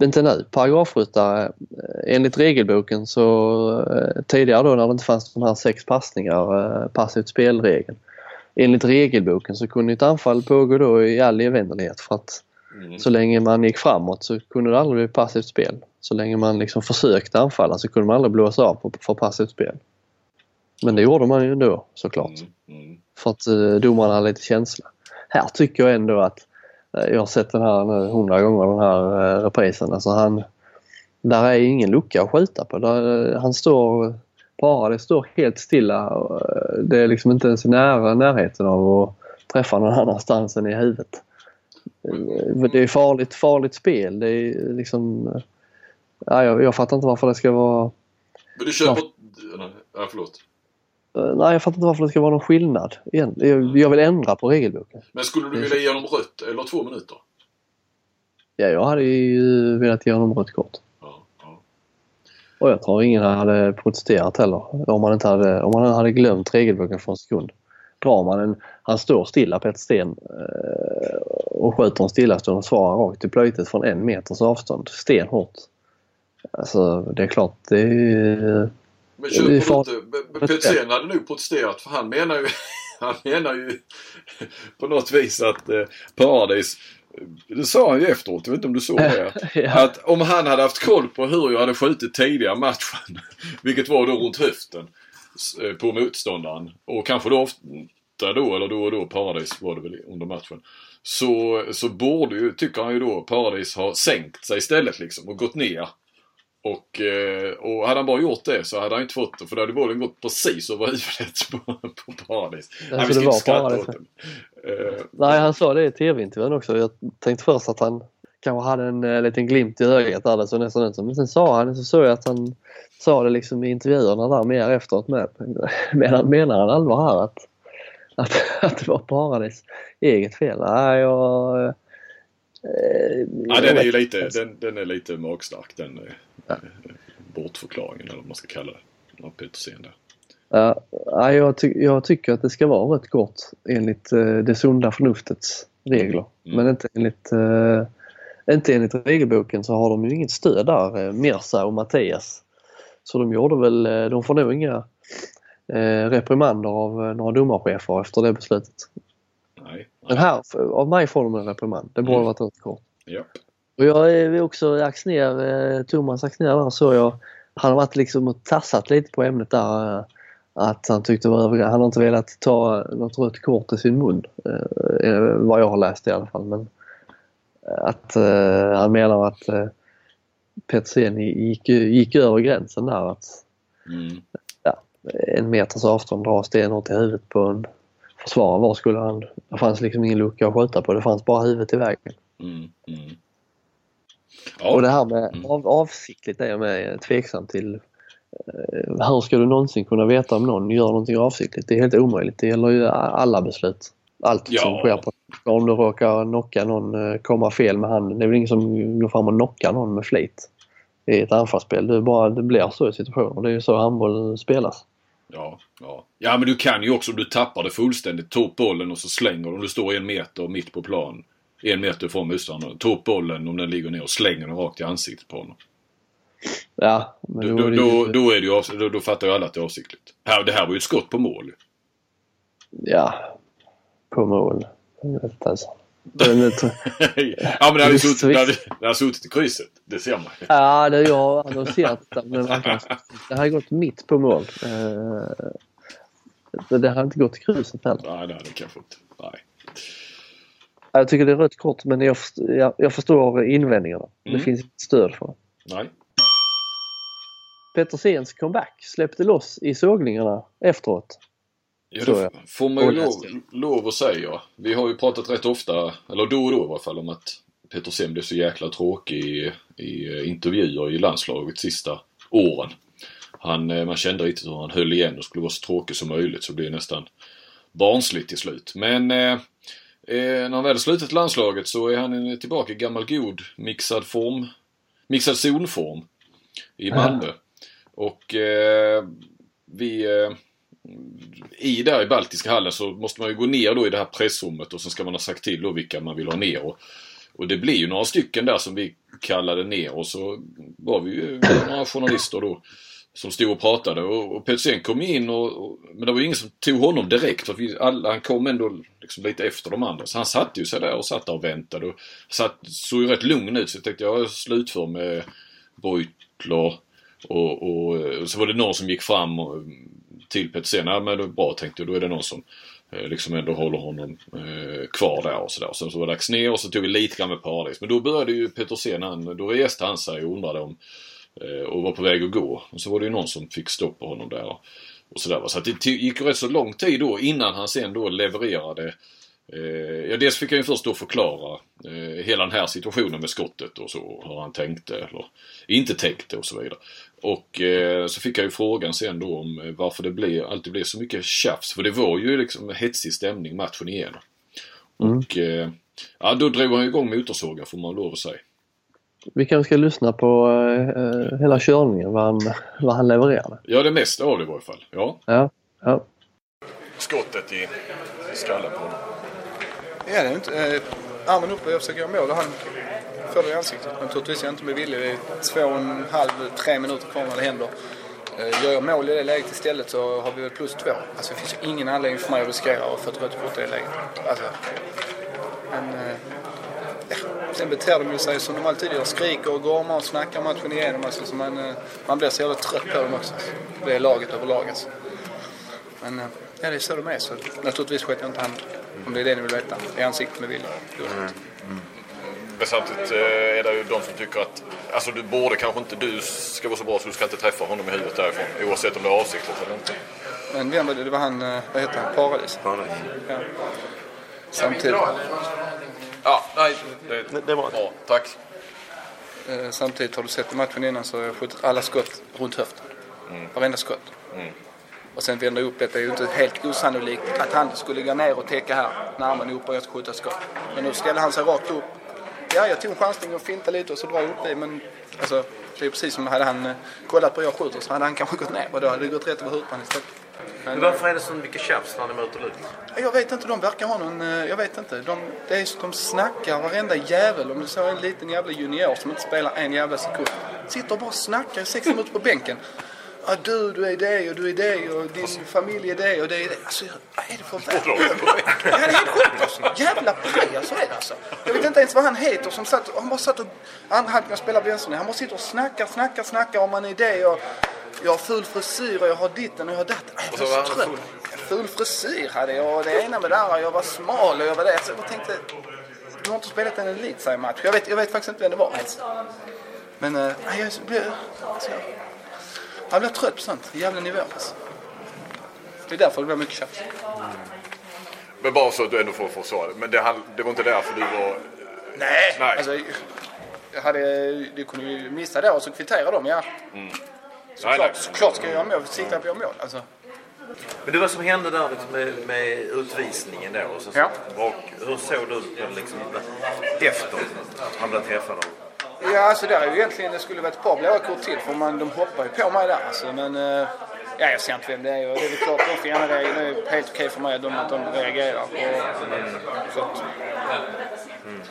Inte nu. Paragrafryttare, eh, enligt regelboken så eh, tidigare då när det inte fanns de här sex passningar, eh, passivt spelregeln. Enligt regelboken så kunde ett anfall pågå då i all evinnerlighet för att Mm. så länge man gick framåt så kunde det aldrig bli passivt spel. Så länge man liksom försökte anfalla så kunde man aldrig blåsa av på- för passivt spel. Men det gjorde man ju ändå såklart. Mm. Mm. För att eh, domarna hade lite känsla. Här tycker jag ändå att, jag har sett den här nu hundra gånger den här eh, reprisen. Alltså han, där är ingen lucka att skjuta på. Där, eh, han står bara, det står helt stilla. och, eh, Det är liksom inte ens nära närheten av att träffa någon annanstans än i huvudet. Eh, Det är farligt, farligt spel. Det är liksom... eh, Ja, jag, jag fattar inte varför det ska vara... Men du köper... Nej, ja, förlåt. Eh, Nej, jag fattar inte varför det ska vara någon skillnad. Jag, vill ändra på regelboken. Men skulle du vilja ge honom rött eller två minuter? Ja, jag hade ju velat ge honom rött kort. Ja, ja. Och jag tror ingen hade protesterat heller. Om man, inte hade, om man hade glömt regelboken för en sekund. Drar man en, han står stilla på ett sten eh, och skjuter en stillastående och svarar rakt i plöjtet från en meters avstånd. Stenhårt. Alltså det är klart det är... Men köper farligt. inte... Petzén hade nog protesterat för han menar ju... Han menar ju på något vis att eh, Paradis... Det sa han ju efteråt, jag vet inte om du såg det? Ja. Att om han hade haft koll på hur jag hade skjutit tidigare matchen, vilket var då runt höften eh, på motståndaren och kanske då ofta då eller då och då Paradis var det väl under matchen. Så, så borde ju, tycker han ju då, Paradis ha sänkt sig istället liksom och gått ner. Och, eh, och hade han bara gjort det så hade han inte fått det för då hade bollen gått precis över huvudet på, på Paradis. Ja, Nej, vi ska inte skratta åt det. Eh, Nej, han sa det i tv-intervjun också. Jag tänkte först att han kanske hade en eh, liten glimt i ögat där. Det såg nästan ut som. Men sen sa han, så såg jag att han sa det liksom i intervjuerna där mer efteråt med. Menar, menar han allvar här att, att, att det var Paradis eget fel? Nej, jag... Eh, Ja, den är ju lite, den, den är lite magstark den Ja. eh, bortförklaringen eller vad man ska kalla det. Av Petersen där. Ja, ja, jag, ty jag tycker att det ska vara rött kort enligt eh, det sunda förnuftets regler. Mm. Men inte enligt, eh, inte enligt regelboken så har de ju inget stöd där, eh, Mirza och Mattias. Så de gjorde väl, eh, de får nog inga eh, reprimander av eh, några domarchefer efter det beslutet. Nej. Men här, av mig får de en reprimand. Det borde Mm. varit rött kort. Ja. Och jag är också Axner, eh, Thomas Axner där så jag, han har varit liksom och tassat lite på ämnet där. eh, Att han tyckte det var. Han har inte velat ta något rött kort i sin mun. eh, Vad jag har läst i alla fall. Men att han menar att Petersen gick, gick över gränsen där. Att Mm. en meters avstånd dra stenhårt i huvudet på en försvarare. Var skulle han... Det fanns liksom ingen lucka att skjuta på. Det fanns bara huvudet i vägen. Mm. Mm. Och det Ja. här med Mm. av, avsiktligt är jag med tveksam till. Eh, hur ska du någonsin kunna veta om någon gör någonting avsiktligt? Det är helt omöjligt. Det gäller ju alla beslut. Allt Ja. som sker på Om du råkar knocka någon, eh, komma fel med handen. Det är väl ingen som går fram och knockar någon med flit. i ett anfallsspel. Det, bara, det blir så i situationer. Det är ju så handboll spelas. Ja, ja. Ja, men du kan ju också om du tappar det fullständigt. Ta upp bollen och så slänger du. Om du står en meter mitt på plan. En meter från motståndaren. Ta upp bollen om den ligger ner och slänger den rakt i ansiktet på honom. Ja, men då, då, då, då, är det ju, då, då fattar ju alla att det är avsiktligt. Här, det här var ju ett skott på mål. Ja, på mål. Jag vet alltså. ja men det hade, ju suttit, det hade, det hade suttit i krysset. Det ser man Ja, det jag hade sett men det hade gått mitt på mål. Uh, det hade inte gått i krysset heller. Nej, det hade det kanske inte. Nej. Jag tycker det är rött kort men jag, jag, jag förstår invändningarna. Mm. Det finns stöd för det. Nej. Petersens comeback släppte loss i sågningarna efteråt. Ja, det får man ju lov, lov att säga. Vi har ju pratat rätt ofta, eller då och då i alla fall, om att Petersen blev så jäkla tråkig i, i intervjuer i landslaget sista åren. Han, eh, man kände riktigt hur han höll igen och skulle vara så tråkig som möjligt så det blev nästan barnsligt till slut. Men eh, eh när han väl slutat landslaget så är han tillbaka i gammal god mixad form, mixad zonform i Malmö. Ja. Och eh, vi eh, i där i Baltiska hallen så måste man ju gå ner då i det här pressrummet och så ska man ha sagt till då vilka man vill ha ner. Och, och det blir ju några stycken där som vi kallade ner och så var vi ju några journalister då som stod och pratade och, och Petersen kom in och, och, men det var ju ingen som tog honom direkt för vi, alla, han kom ändå liksom lite efter de andra. Så han satte ju sig där och satt där och väntade och satt, såg ju rätt lugn ut så jag tänkte jag slutför med Beutler och, och, och, så var det någon som gick fram och, till Petersen. Ja men det var bra tänkte jag. Då är det någon som eh, liksom ändå håller honom eh, kvar där och sådär. Sen så var det dags ner och så tog vi lite grann med Paradis. Men då började ju Petersen, han, då reste han sig och undrade om och var på väg att gå. Och så var det ju någon som fick stopp på honom där. Och. Så att det gick rätt så lång tid då innan han sen då levererade Eh, ja, dels fick han ju först då förklara eh, hela den här situationen med skottet och så, hur han tänkte eller inte tänkte och så vidare. Och eh, så fick jag ju frågan sen då om eh, varför det blev, alltid blev så mycket tjafs. För det var ju liksom hetsig stämning matchen igenom. Mm. Och eh, ja, då drog han igång motorsågen får man lov att säga. Vi kanske ska lyssna på eh, hela körningen, vad han, vad han levererade. Ja, det mesta av det i varje fall. Ja. ja. ja. Skottet i skallen på honom. Ja, det är inte... Eh, armen upp och jag försöker göra mål och han får det i ansiktet. Naturligtvis är jag inte med villig. Det är två och en halv, tre minuter kvar när det händer. Eh, gör jag mål i det läget istället så har vi väl plus två. Alltså det finns ju ingen anledning för mig att riskera att få ett rött kort i det läget. Alltså, men, eh, ja. Sen beter de ju sig som de alltid gör. Skriker och gormar och snackar matchen igenom. Alltså, så man, eh, man blir så jävla trött på dem också. Det är laget över laget. Men ja, det är så de är. Så naturligtvis sköt jag inte hand om det är det ni vill veta. I ansiktet med William. Mm. Mm. Men samtidigt eh, är det ju de som tycker att alltså du borde kanske inte, du ska vara så bra så du ska inte träffa honom i huvudet därifrån. Oavsett om det är avsiktligt eller inte. Men vem var det? Det var han, eh, vad heter han? Paradis? Paradis. Ja. Samtidigt. Ja, nej. Det, det var bra. Tack. Eh, samtidigt har du sett i matchen innan så har jag skjutit alla skott runt höften. Mm. Varenda skott. Mm och sen vända upp det är ju inte helt osannolikt att han skulle gå ner och täcka här när armen är uppe och jag ska skjuta skott. Men nu ställer han sig rakt upp. Ja, jag tog en chansning och fintade lite och så drar jag upp det. Men alltså, det är precis som hade han eh, kollat på hur jag skjuter så hade han kanske gått ner och då hade det gått rätt över huvudet istället. Men varför är det så mycket tjafs när ni möter Luleå? Jag vet inte, de verkar ha någon, eh, jag vet inte. De, det är, de snackar varenda jävel. Om du såg en liten jävla junior som inte spelar en jävla sekund. Sitter och bara snackar i sex minuter på bänken ah, du, du är det och du är det och din alltså. familj är det och det är det. Alltså, vad är det för värld? ja, det är helt sjukt alltså. Jävla pajas är det alltså. Jag vet inte ens vad han heter som satt, han bara satt och, han hade spelar vänster Han bara sitter och snackar, snackar, snackar om man är det och jag har full frisyr och jag har ditten och jag har datten. Jag var så trött. Full frisyr hade jag och det ena med det andra. Jag var smal och jag var det. Så jag tänkte, du har inte spelat en elitseriematch. Jag vet, jag vet faktiskt inte vem det var ens. Men, äh, jag blev... Alltså, han blir trött på sånt. Jävla nivå alltså. Det är därför det blir mycket tjafs. Mm. Men bara så att du ändå får, får svara. Men det, det var inte därför du var... Nej, Nej. Alltså, jag hade, du kunde ju missa det och så kvittera dem, ja. Mm. Såklart, nej, nej. såklart ska jag göra mål. Sikta på att göra mål. Alltså. Men det var som hände där liksom med, med utvisningen då. Och så, ja. och hur såg du ut liksom, efter han blev träffad av Ja, alltså där är ju egentligen, det skulle vara ett par blåa till för man, de hoppar ju på mig där alltså. Men eh, ja, jag ser inte vem det är och det är väl klart de får gärna reagera. Det är helt okej för mig att de, att de reagerar. Och, så att,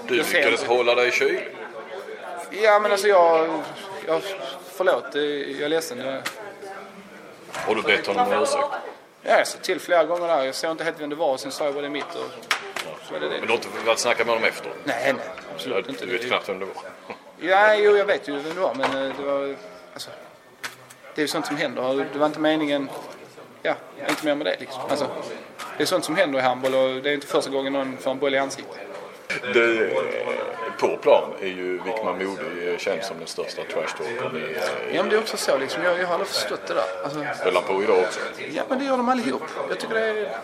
Du ser lyckades hålla dig kylig. ja men alltså jag, jag förlåt, det- jag är ledsen. Jag, Har du bett honom om ursäkt? ja, jag sa till flera gånger där. Jag såg inte helt vem det var och sen sa jag bara det är mitt och så var det Men det. du har inte velat snacka med honom efter? Nej, nej. Absolut inte. Du vet knappt vem det var? Ja, jo, jag vet ju vem det var, men eh, det var... Alltså, det är ju sånt som händer. Det var inte meningen... Ja, inte mer med det liksom. Alltså, det är sånt som händer i handboll och det är inte första gången någon får en boll i ansiktet. Det, på plan är ju Wickman Modig känd som den största trashtalkern i... Ja, men det är också så liksom. Jag, jag har aldrig förstått det där. Alltså, Höll han på idag också? ja, men det gör de allihop. Jag tycker det är...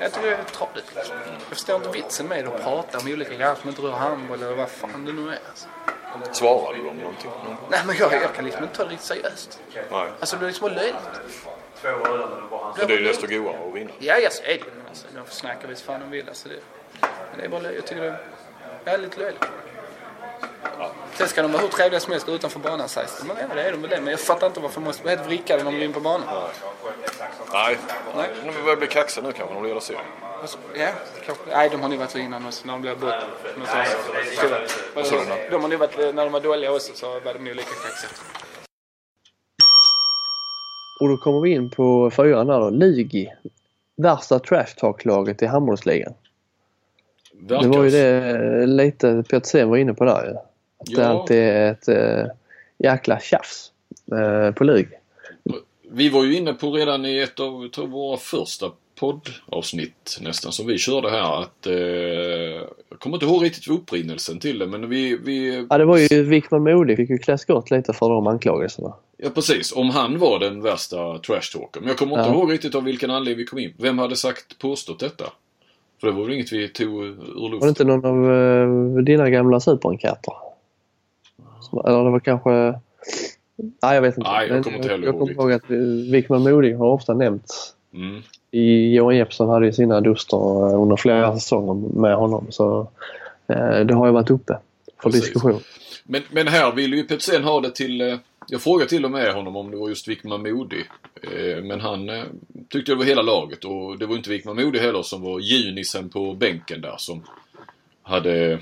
Jag tycker det är tradigt liksom. Jag förstår inte vitsen med att prata om olika grejer som inte rör handboll eller vad fan det nu är. Alltså. Svarade dem någonting? Nej, men jag, jag kan liksom inte ta det riktigt seriöst. Nej. Alltså, det blir liksom löjligt. Men det är ju desto godare att vinna. Ja, ja, så är det Alltså, de får snacka visst fan de vill. Alltså, det, men det är bara löjligt. Jag tycker det är lite löjligt. Sen ska de vara hur trevliga som helst utanför banan sägs det. Men ja, det är de väl det. Men jag fattar inte varför de måste vara helt vrickade när de är inne på banan. Nej. Nej. Men de börjar bli kaxiga nu kanske när de leder serien. Alltså, ja, kanske. Nej, de har nog varit så innan också när de blev bort. Vad sa du nu? De har nog varit, när de var dåliga också så var de nog lika kaxiga. Och då kommer vi in på fyran där då. Lugi. Värsta trash talk-laget i handbollsligan. Det var ju det lite Petersen var inne på där ju. Att det alltid är ett äh, jäkla tjafs äh, på Lugi. Vi var ju inne på redan i ett av tror, våra första poddavsnitt nästan som vi körde här att eh, jag kommer inte ihåg riktigt upprinnelsen till det men vi, vi Ja, det var ju Wickman Modig fick ju klä skott lite för de anklagelserna. Ja precis, om han var den värsta trashtalkern. Men jag kommer inte Ja. ihåg riktigt av vilken anledning vi kom in. Vem hade sagt påstått detta? För det var väl inget vi tog ur Var det luften? inte någon av äh, dina gamla superenkäter? Eller det var kanske... Nej, jag vet inte. Nej, jag kommer inte heller jag ihåg kommer ihåg att eh, Wickman Modig har ofta nämnts. Mm. I Johan Jeppsson hade ju sina duster eh, under flera säsonger med honom. Så eh, det har ju varit uppe för Precis. diskussion. Men, men här vill ju Petersen ha det till... Eh, jag frågade till och med honom om det var just Wickman Modig. Men han tyckte det var hela laget och det var inte Wickman Modig heller som var junisen på bänken där som hade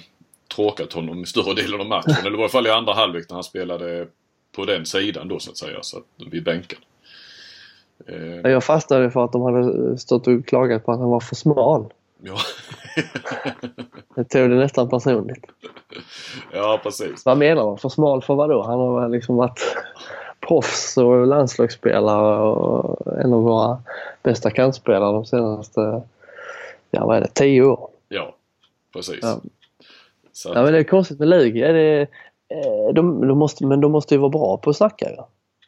tråkat honom i större delen av matchen. Eller i alla fall i andra halvlek när han spelade på den sidan då så att säga. Så att, vid bänken. Eh, Jag fastnade för att de hade stått och klagat på att han var för smal. ja. Jag tog det nästan personligt. ja, precis. Vad menar man? För smal för vad då? Han har liksom varit proffs och landslagsspelare och en av våra bästa kantspelare de senaste, ja vad är det, tio år. Ja, precis. Ja. Så Ja men det är konstigt med Lugi. Eh, de, de måste, men de måste ju vara bra på att snacka ju.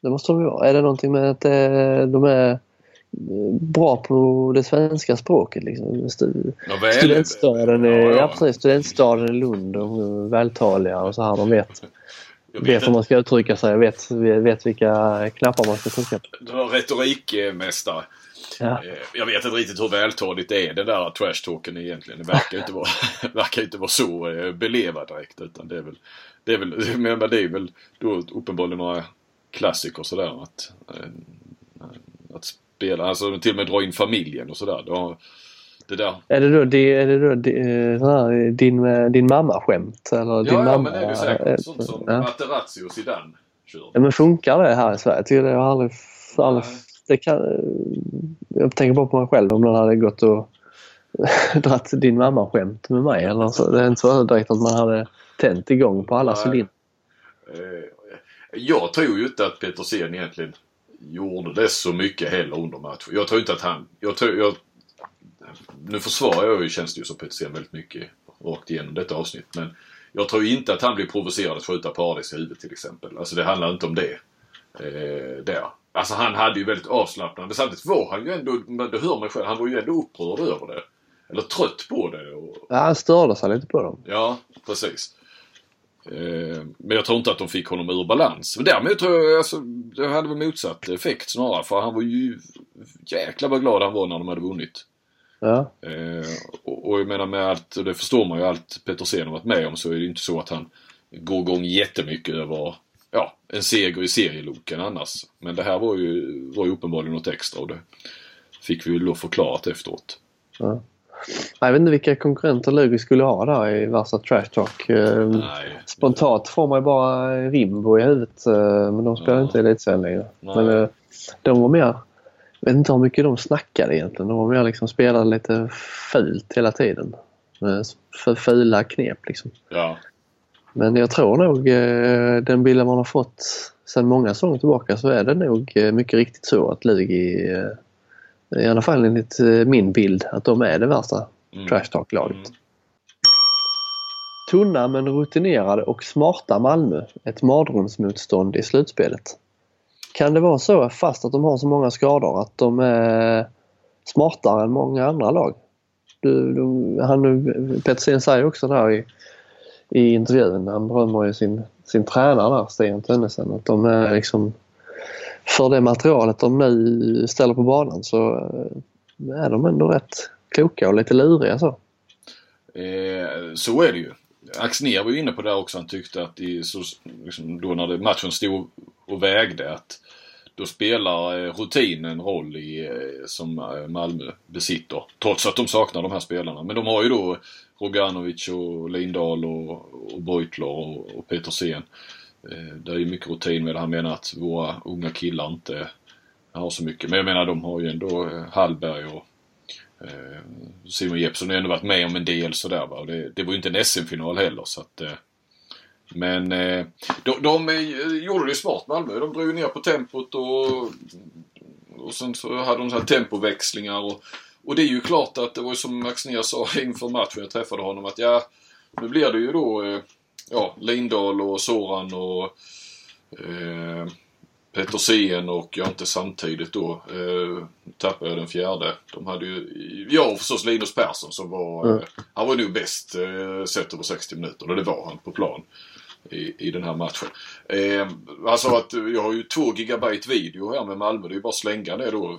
Det måste de ju vara. Är det någonting med att eh, de är eh, bra på det svenska språket liksom? Stu- ja, Studentstaden är, Ja, ja, ja. precis, studentstaden i Lund och de är vältaliga och så här. De vet, jag vet vet hur man ska uttrycka sig, vet, vet vilka knappar man ska trycka på. Du har retorikmästare. Ja. Eh, Jag vet inte riktigt hur vältaligt det är det där trash-talken egentligen. Det verkar inte vara, verkar inte vara så belevad direkt. Utan det är väl, det är väl, menar, det är väl då uppenbarligen några klassiker sådär att, eh, att spela, alltså till och med dra in familjen och sådär. Det, har- det där. Är det då, di- är det då di- eh, här, din, eh, din mamma-skämt? Eller din Ja, ja mamma, men det är det eh, säkert. Sånt som ja. Materazzi och Zidane kör. Ja, men funkar det här i Sverige? Jag tycker det har aldrig... aldrig det kan, jag tänker bara på mig själv om någon hade gått och dratt din mamma-skämt med mig. Eller så. Det är inte så direkt att man hade tänt igång på alla cylindrar. Jag tror ju inte att Petersen egentligen gjorde det så mycket heller under matchen. Jag tror inte att han... Jag tror, jag, nu försvarar jag ju, känns det ju som Petersen väldigt mycket rakt igenom detta avsnitt. Men jag tror inte att han blir provocerad att skjuta Paradis i huvudet till exempel. Alltså det handlar inte om det. Eh, där. Alltså han hade ju väldigt avslappnad. Men samtidigt var han ju ändå, men det hör mig själv, han var ju ändå upprörd över det. Eller trött på det. Och, Ja, han störde sig lite på dem. Ja, precis. Eh, Men jag tror inte att de fick honom ur balans. Men därmed tror jag alltså, det hade väl motsatt effekt snarare. För han var ju jäkla vad glad han var när de hade vunnit. Ja. Eh, och, och jag menar med allt, och det förstår man ju, allt Petersen har varit med om så är det inte så att han gå igång jättemycket över ja, en seger i serieloken annars. Men det här var ju, var ju uppenbarligen något extra och det fick vi ju då förklarat efteråt. Ja. Jag vet inte vilka konkurrenter Lugi skulle ha där i värsta trash talk. Eh, Nej. Spontant får man ju bara Rimbo i huvudet eh, men de spelar Ja. inte i elitserien längre. Nej. Men eh, de var mer... Jag vet inte hur mycket de snackade egentligen. De var mer liksom spelade lite fult hela tiden. Med För fula knep liksom. Ja. Men jag tror nog eh, den bilden man har fått sedan många säsonger tillbaka så är det nog eh, mycket riktigt så att Lugi, eh, i alla fall enligt eh, min bild, att de är det värsta Mm. trash talk-laget. Mm. Tunna men rutinerade och smarta Malmö. Ett mardrömsmotstånd i slutspelet. Kan det vara så, fast att de har så många skador, att de är smartare än många andra lag? Du, du, han, Petersen säger också där i, i intervjun, han berömmer ju sin, sin tränare där, Sten Tönnesen, att de är liksom för det materialet de nu ställer på banan så eh, är de ändå rätt kloka och lite luriga så. Eh, så är det ju. Axnér var ju inne på det också. Han tyckte att i, så, liksom, då när det, matchen stod och vägde att då spelar eh, rutinen roll i, eh, som eh, Malmö besitter. Trots att de saknar de här spelarna. Men de har ju då Roganovic och Lindahl och, och Beutler och, och Petersen. Eh, det är ju mycket rutin med det. Han menar att våra unga killar inte har så mycket. Men jag menar de har ju ändå eh, Hallberg och eh, Simon Jeppsson har ju ändå varit med om en del sådär va. Det, det var ju inte en SM-final heller så att... Men de, de gjorde det ju smart Malmö. De drog ju ner på tempot och... Och sen så hade de så här tempoväxlingar och... Och det är ju klart att det var ju som Max Ner sa inför matchen jag träffade honom att ja... Nu blir det ju då... Ja, Lindahl och Soran och... Eh, Petersen och jag inte samtidigt då eh, tappade jag den fjärde. De hade ju, ja och förstås Linus Persson som var, Mm. eh, han var nog bäst eh, sett över 60 minuter och det var han på plan i, i den här matchen. Eh, sa att eh, jag har ju två gigabyte video här med Malmö, det är ju bara att slänga det då.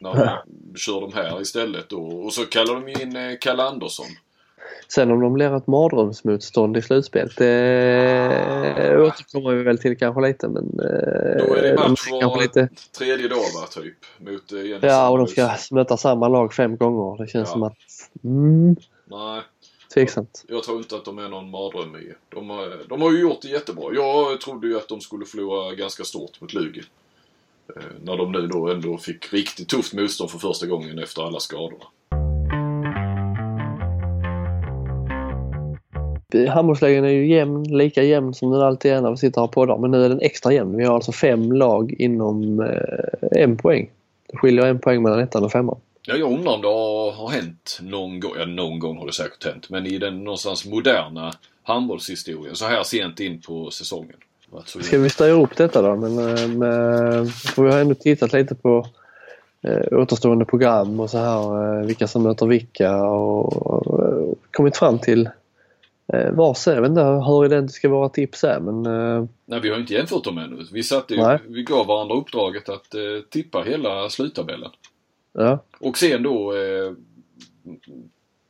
När de kör de här istället då. Och så kallar de ju in eh, Kalle Andersson. Sen om de blir ett mardrömsmotstånd i slutspelet, det återkommer vi väl till kanske lite men... eh, Då är det de match kanske var lite, tredje dag va, typ. Mot eh, Ja, och de ska möta samma lag fem gånger. Det känns Ja. som att... Mm, Nej. tveksamt. Jag tror inte att de är någon mardröm i. De har, de har ju gjort det jättebra. Jag trodde ju att de skulle förlora ganska stort mot Lugi. Eh, när de nu då ändå fick riktigt tufft motstånd för första gången efter alla skadorna. Handbollsligan är ju jämn, lika jämn som den alltid är när vi sitter här och poddar. Men nu är den extra jämn. Vi har alltså fem lag inom eh, en poäng. Det skiljer en poäng mellan ettan och femman. Ja, jag undrar om det har, har hänt någon gång. Ja, någon gång har det säkert hänt. Men i den någonstans moderna handbollshistorien så här sent in på säsongen. Så- Ska vi styra upp detta då? Men, eh, med, för vi har ändå tittat lite på eh, återstående program och så här. Eh, vilka som möter vilka och, och, och kommit fram till eh, varsin. Jag vet inte hur identiska våra tips är men eh, Nej, vi har inte jämfört dem ännu. Vi, satte ju, vi gav varandra uppdraget att eh, tippa hela sluttabellen. ja. Och sen då eh,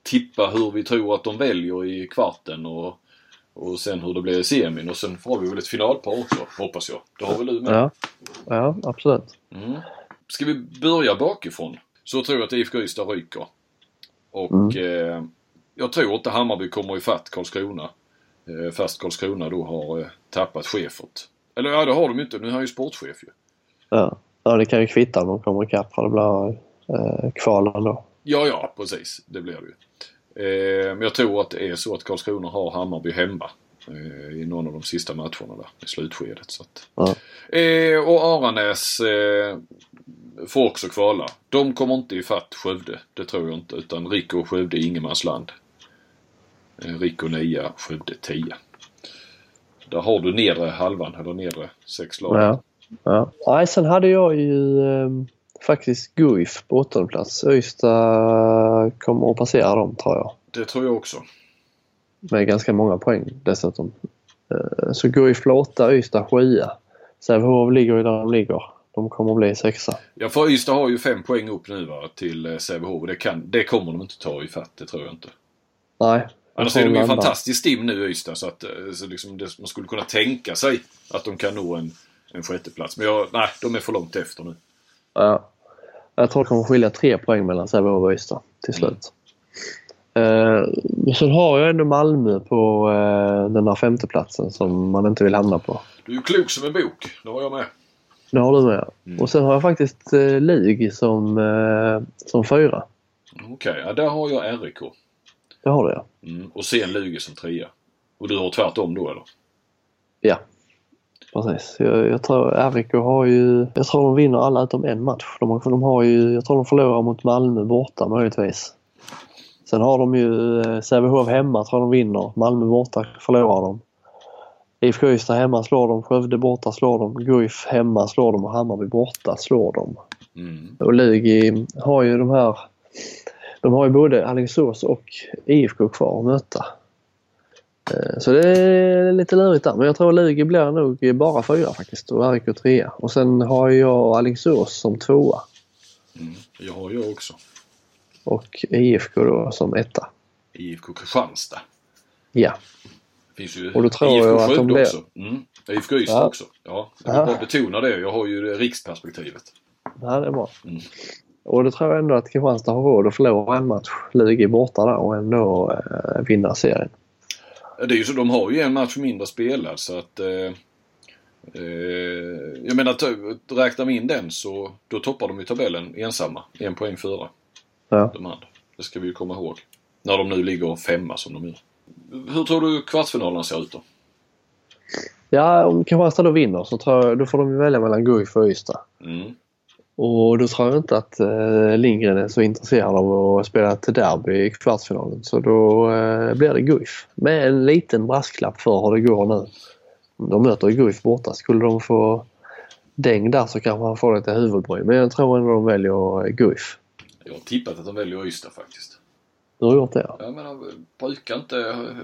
tippa hur vi tror att de väljer i kvarten och, och sen hur det blir i semin. Och sen får vi väl ett finalpar också, hoppas jag. Det har väl du med? Ja, ja absolut. Mm. Ska vi börja bakifrån så tror jag att IFK Ystad ryker. Och Mm. eh, jag tror inte Hammarby kommer ifatt Karlskrona. Eh, fast Karlskrona då har eh, tappat chefet. Eller ja, det har de ju inte. Nu är han ju sportchef ju. Ja. ja, det kan ju kvitta om de kommer ikapp för det blir eh, kval ändå. Ja, ja, precis. Det blir det ju. Eh, men jag tror att det är så att Karlskrona har Hammarby hemma eh, i någon av de sista matcherna där i slutskedet. Så att. Ja. Eh, och Aranäs, eh, får också kvala. De kommer inte ifatt Skövde. Det tror jag inte. Utan Rico och Skövde är ingenmansland. Eh, Rico 9, Skövde 10. Där har du nedre halvan, eller nedre sex lag. Ja. ja. Nej, sen hade jag ju eh, faktiskt Guif på åttonde plats. Ystad kommer att passera dem tror jag. Det tror jag också. Med ganska många poäng dessutom. Eh, så Guif blir åtta, Ystad sjua. Sävehof ligger ju där de ligger. De kommer att bli sexa. Ja, för Ystad har ju fem poäng upp nu va, till eh, Sävehof. Det, kan, det kommer de inte ta ifatt, det tror jag inte. Nej. Annars är de ju fantastiskt stim nu Ystad så att eh, så liksom det, man skulle kunna tänka sig att de kan nå en, en sjätteplats. Men jag, nej, de är för långt efter nu. Ja. Jag tror det kommer skilja tre poäng mellan Sävehof och Ystad till slut. Mm. Eh, sen har jag ändå Malmö på eh, den där femteplatsen som man inte vill hamna på. Du är klok som en bok. Det har jag med. Det har du med. Mm. Och sen har jag faktiskt eh, Lig som, eh, som fyra. Okej, okay, ja, där har jag RIK. Det har du ja. Mm. Och sen Lugi som trea. Och du har tvärtom då eller? Ja. Precis. Jag, jag tror RIK har ju... Jag tror de vinner alla utom en match. De, de har ju... Jag tror de förlorar mot Malmö borta möjligtvis. Sen har de ju eh, Sävehof hemma tror de vinner. Malmö borta förlorar de. IFK Ystad hemma slår de, Skövde borta slår de, Guif hemma slår de och Hammarby borta slår de. Mm. Och Lugi har ju de här de har ju både Alingsås och IFK kvar att möta. Eh, så det är lite lurigt där. Men jag tror Lugi blir nog bara fyra faktiskt och RIK trea. Och sen har jag Alingsås som tvåa. Mm, jag har jag också. Och IFK då som etta. IFK Kristianstad. Ja. finns ju och då tror IFK jag att de blir... också. Mm. IFK Ystad ja. också. Ja, jag vill bara betona det. Jag har ju riksperspektivet. Ja, det är bra. Mm. Och då tror jag ändå att Kristianstad har råd att förlora en match. Lugi borta där och ändå eh, vinna serien. Det är ju så, de har ju en match mindre spelad så att... Eh, eh, jag menar, räknar vi in den så då toppar de ju tabellen ensamma. En poäng före ja. de andra. Det ska vi ju komma ihåg. När de nu ligger femma som de gör. Hur tror du kvartsfinalen ser ut då? Ja, om Kristianstad då vinner så tror jag, då får de välja mellan Guif och Ystad. Mm. Och då tror jag inte att eh, Lindgren är så intresserad av att spela ett derby i kvartsfinalen. Så då eh, blir det Guif. Med en liten brasklapp för hur det går nu. De möter Guif borta. Skulle de få däng där så kanske han får lite huvudbry. Men jag tror ändå de väljer Guif. Jag har tippat att de väljer Ystad faktiskt. Du har gjort det ja. Men brukar inte...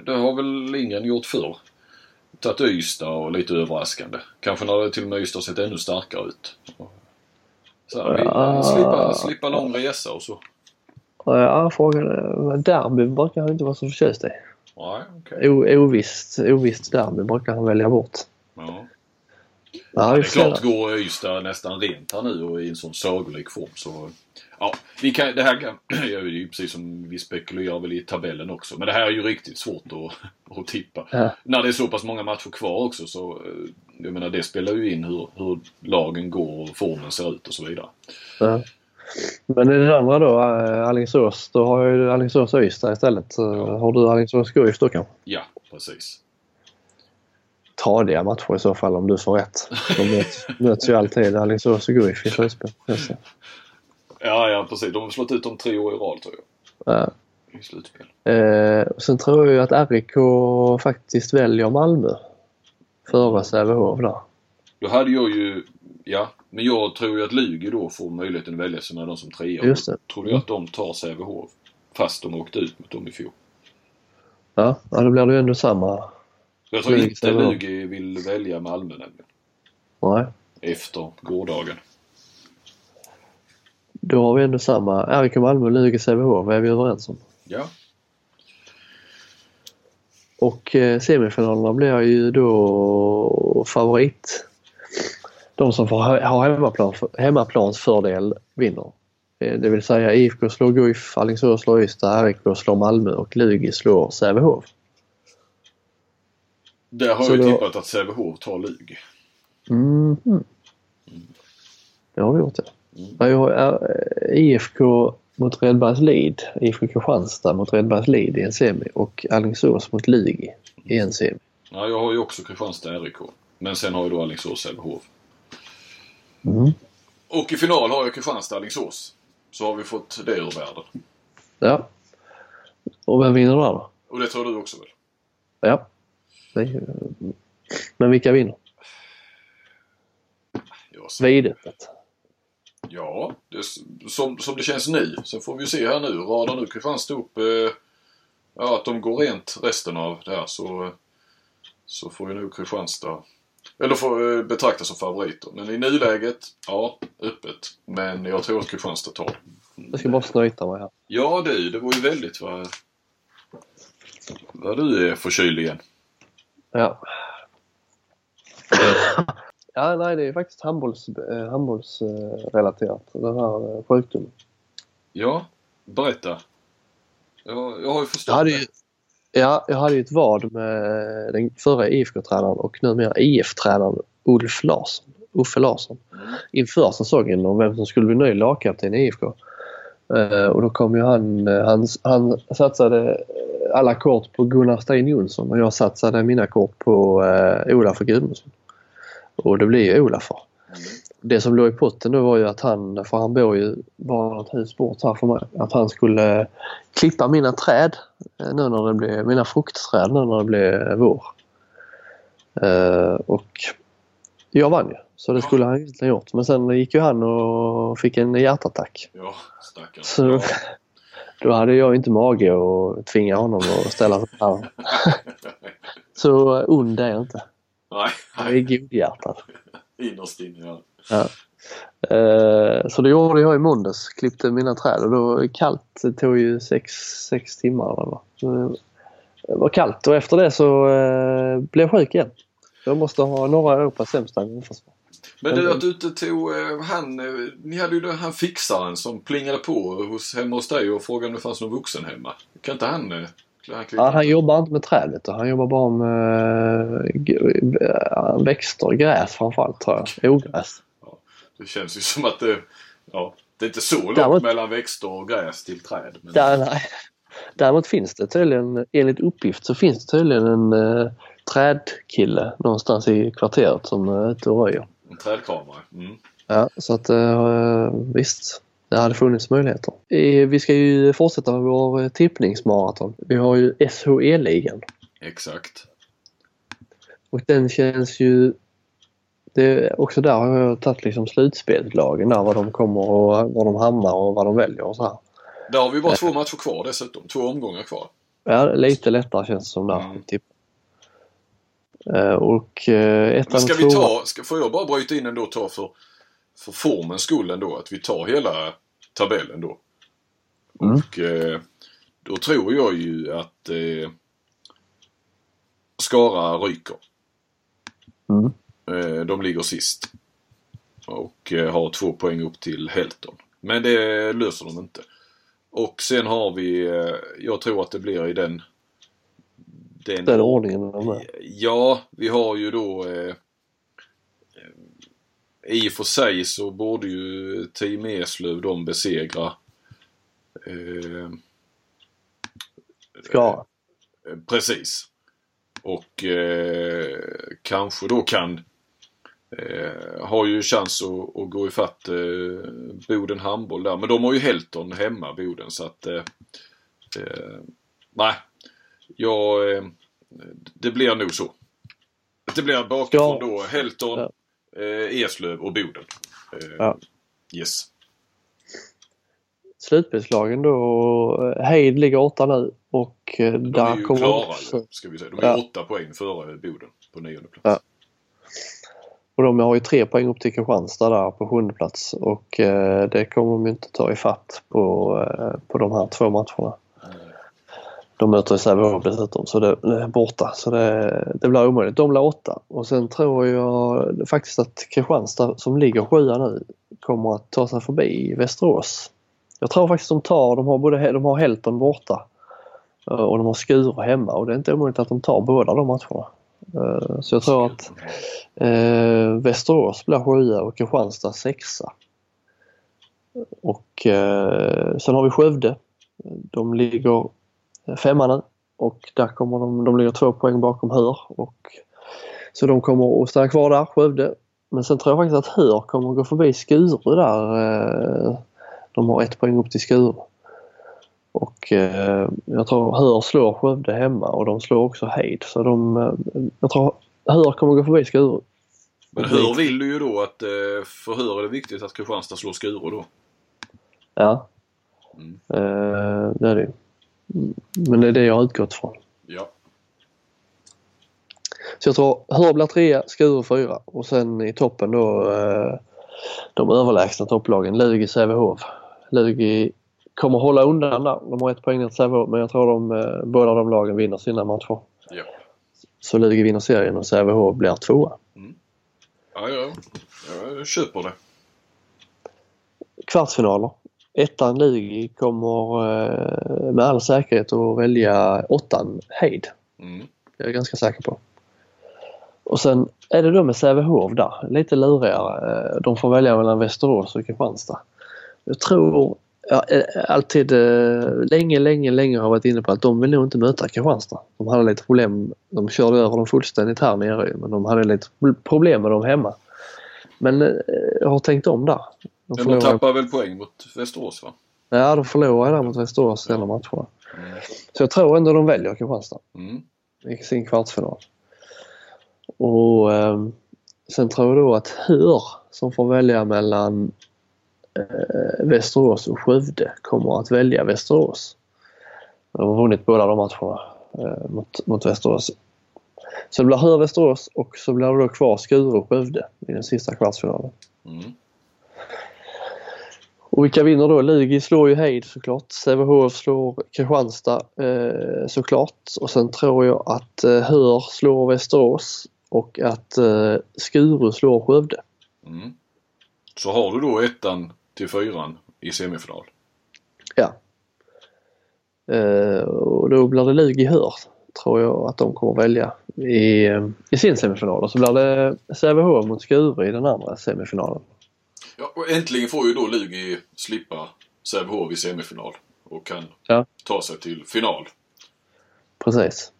Det har väl Lindgren gjort förr. Tagit Ystad och lite överraskande. Kanske när det till och med Ystad sett ännu starkare ut. Så här, ja. slippa, slippa lång resa och så. Ja, frågan är... Derby brukar han inte vara så förtjust i. Nej. Okay. Ovisst, ovisst derby brukar han välja bort. Ja. Ja, det är klart går Ystad nästan rent här nu och i en sån sagolik form så... Ja, vi kan, det här kan, är ju precis som vi spekulerar väl i tabellen också. Men det här är ju riktigt svårt att, att tippa. Ja. När det är så pass många matcher kvar också så eh, jag menar det spelar ju in hur, hur lagen går och formen ser ut och så vidare. Ja. Men i det andra då, eh, Alingsås, då har jag ju Alingsås och Ystad istället. Ja. Har du Alingsås Guif då kanske? Ja, precis. Tradiga matcher i så fall om du får rätt. De möts, möts ju alltid Alingsås och Guif i slutspel. Ja, ja precis. De har slått ut dem tre år i rad tror jag. Ja. I slutspel. Eh, sen tror jag att RIK faktiskt väljer Malmö före Sävehof där. Då hade jag ju, ja, men jag tror ju att Lugi då får möjligheten att välja sina de som trea. Just det. Tror du att de tar Sävehof? Fast de åkte ut mot dem i fjol. Ja, ja då blir det ju ändå samma. Jag tror inte Lugi vill välja Malmö nämligen. Nej. Efter gårdagen. Då har vi ändå samma. RIK Malmö, Lugi, Sävehof. Är vi överens om? Ja. Och eh, semifinalerna blir ju då favorit. De som får ha hemmaplan, hemmaplansfördel vinner. Eh, det vill säga IFK slår Guif, Alingsås slår Ystad, RIK slår Malmö och Lugi slår Sävehof. Där har Så vi då... tippat att Sävehof tar Lugi. Mm. Mm. Det har du gjort ja. Mm. Jag har IFK mot Redbergslid, IFK Kristianstad mot Redbergslid i en semi och Alingsås mot Lugi i en semi. Ja, jag har ju också Kristianstad RIK. Men sen har jag då Alingsås Sävehof. Mm. Och i final har jag Kristianstad-Alingsås. Så har vi fått det ur världen. Ja. Och vem vinner där då? Och det tror du också väl? Ja. Men vilka vinner? Vidöppet. Ja, det, som, som det känns nu. Sen får vi se här nu. Radar nu Kristianstad upp eh, ja, att de går rent resten av det här så, så får ju nu Kristianstad eller får eh, betraktas som favoriter. Men i nuläget, ja, öppet. Men jag tror att Kristianstad tar det. Jag ska bara snyta mig här. Ja du, det var ju väldigt vad, vad du är förkyld igen. Ja. Ja, nej det är faktiskt handbolls, eh, handbollsrelaterat, den här eh, sjukdomen. Ja, berätta. Jag, jag har ju förstått Jag hade det. ja, jag hade ju ett vad med den förra IFK-tränaren och numera IF-tränaren Ulf Larsson, Uffe Larsson inför säsongen om vem som skulle bli ny lagkapten i IFK. Eh, och då kom ju han, eh, han, han satsade alla kort på Gunnar Stein Jonsson och jag satsade mina kort på Olaf Gudmundsson. Och det blev ju Olaf. Det som låg i potten då var ju att han, för han bor ju bara ett hus bort här för mig, att han skulle klippa mina träd eh, nu när det blev, mina fruktträd nu när det blev vår. Eh, och jag vann ju, så det skulle han egentligen gjort. Men sen gick ju han och fick en hjärtattack. Ja, stackarn. Så Ja. då hade jag inte mage att tvinga honom att ställa sig här. Så ond är jag inte. Nej, Jag är godhjärtad. innerst inne ja. Ja. Eh, Så det gjorde jag i måndags. Klippte mina träd och då kallt. Det tog ju sex, sex timmar eller vad. Det var kallt och efter det så eh, blev jag sjuk igen. Jag måste ha norra Europas sämsta immunförsvar. Men du att du inte tog eh, han, ni hade ju då han fixaren som plingade på hos, hemma hos dig och frågade om det fanns någon vuxen hemma. Kan inte han? Ja, han jobbar inte med träd vet du. Han jobbar bara med eh, eh, växter, gräs framförallt tror jag. Ogräs. Det känns ju som att det, ja, det är inte så långt Däremot- mellan växter och gräs till träd. Men, Där, nej. Däremot finns det tydligen, enligt uppgift så finns det tydligen en eh, trädkille någonstans i kvarteret som är ute och röjer. En trädkramare. Mm. Ja, så att eh, visst, det hade funnits möjligheter. Eh, Vi ska ju fortsätta med vår eh, tippningsmaraton. Vi har ju SHE-ligan Exakt. och den känns ju... Det, också där har jag tagit liksom slutspelslagen där, var de kommer och var de hamnar och vad de väljer och så här. Där har vi bara två matcher kvar dessutom. Två omgångar kvar. Ja, lite lättare känns det som där. Mm. Typ. Eh, Och eh, ettan ska vi ta, ska, får jag bara bryta in ändå och ta för, för formens skull ändå att vi tar hela tabellen då. Mm. Och eh, då tror jag ju att eh, Skara ryker. Mm. Eh, de ligger sist. Och eh, har två poäng upp till Helton. Men det löser de inte. Och sen har vi, eh, jag tror att det blir i den den, Den ordningen de är. Ja, vi har ju då eh, i och för sig så borde ju Team Eslöv de besegra eh, Skara. Eh, Precis. Och eh, kanske då kan eh, har ju chans att, att gå ifatt eh, Boden handboll där. Men de har ju Helton hemma Boden så att eh, eh, nej. Jag, eh, det blir nog så. Det blir bakifrån då Helton. Eh, Eslöv och Boden. Eh, Ja. Yes. Slutspelslagen då. eh, Heid ligger åtta nu och eh, De är där ju kommer klara också, ju, ska vi säga. De är Ja. åtta poäng före Boden på nionde plats. Ja. Och de har ju tre poäng upp till Kristianstad där på sjunde plats och eh, det kommer de inte ta ifatt på, eh, på de här två matcherna. De möter Sävehof dessutom så det, är borta så det, det blir omöjligt. De blir åtta och sen tror jag faktiskt att Kristianstad som ligger sjua nu kommer att ta sig förbi Västerås. Jag tror faktiskt de tar, de har både de har Helton borta eh, och de har Skuru hemma och det är inte omöjligt att de tar båda de matcherna. Eh, så jag tror att Eh, Västerås blir sjua och Kristianstad sexa. Och eh, sen har vi Skövde. De ligger femma nu och där kommer de, de ligger två poäng bakom Hör. Och, så de kommer att stanna kvar där, Skövde. Men sen tror jag faktiskt att Hör kommer att gå förbi Skuru där. eh, De har ett poäng upp till Skuru. Och eh, jag tror Hör slår Skövde hemma och de slår också Heid. Så de, eh, jag tror Hör kommer att gå förbi Skuru. Men hur vill du ju då att eh, för hur är det viktigt att Kristianstad slår Skuru då? Ja. Mm. Eh, det är det Men det är det jag har utgått från. Ja. Så jag tror Hör blir trea, Skuru fyra och sen i toppen då eh, de överlägsna topplagen Lugi, Sävehof. Lugi kommer hålla undan där. De har ett poäng ner till Sävehof men jag tror de, eh, båda de lagen vinner sina matcher. Ja. Så Lugi vinner serien och Sävehof blir tvåa. Ja, ja. Jag köper det. Kvartsfinaler. Ettan Lugi kommer eh, med all säkerhet att välja åttan Heid. Mm. Det är jag ganska säker på. Och sen är det då med Sävehof där, lite lurigare. Eh, De får välja mellan Västerås och Kristianstad. Jag tror, jag har alltid eh, länge, länge, länge har varit inne på att de vill nog inte möta Kristianstad. De hade lite problem, de körde över dem fullständigt här nere men de hade lite problem med dem hemma. Men eh, jag har tänkt om där. De de förlorar, tappar väl poäng mot Västerås va? ja, de förlorade där mot Västerås hela matcherna. Så jag tror ändå de väljer Kristianstad Mm. i sin kvartsfinal. Och eh, sen tror jag då att Hör som får välja mellan eh, Västerås och Skövde kommer att välja Västerås. De har vunnit båda de matcherna eh, mot, mot Västerås. Så det blir Hör Västerås och så blir det då kvar Skuru och Skövde i den sista kvartsfinalen. Mm. Och vilka vinner då? Lugi slår ju Heid såklart. Sävehof slår Kristianstad eh, såklart. Och sen tror jag att eh, Hör slår Västerås och att eh, Skuru slår Skövde. Mm. Så har du då ettan till fyran i semifinal. Ja. Eh, och då blir det Lugi Hör tror jag att de kommer välja i, eh, i sin semifinal. Och så blir det Sävehof mot Skuru i den andra semifinalen. Ja, och äntligen får ju då Lugi slippa Sävehof i semifinal och kan Ja. ta sig till final. Precis.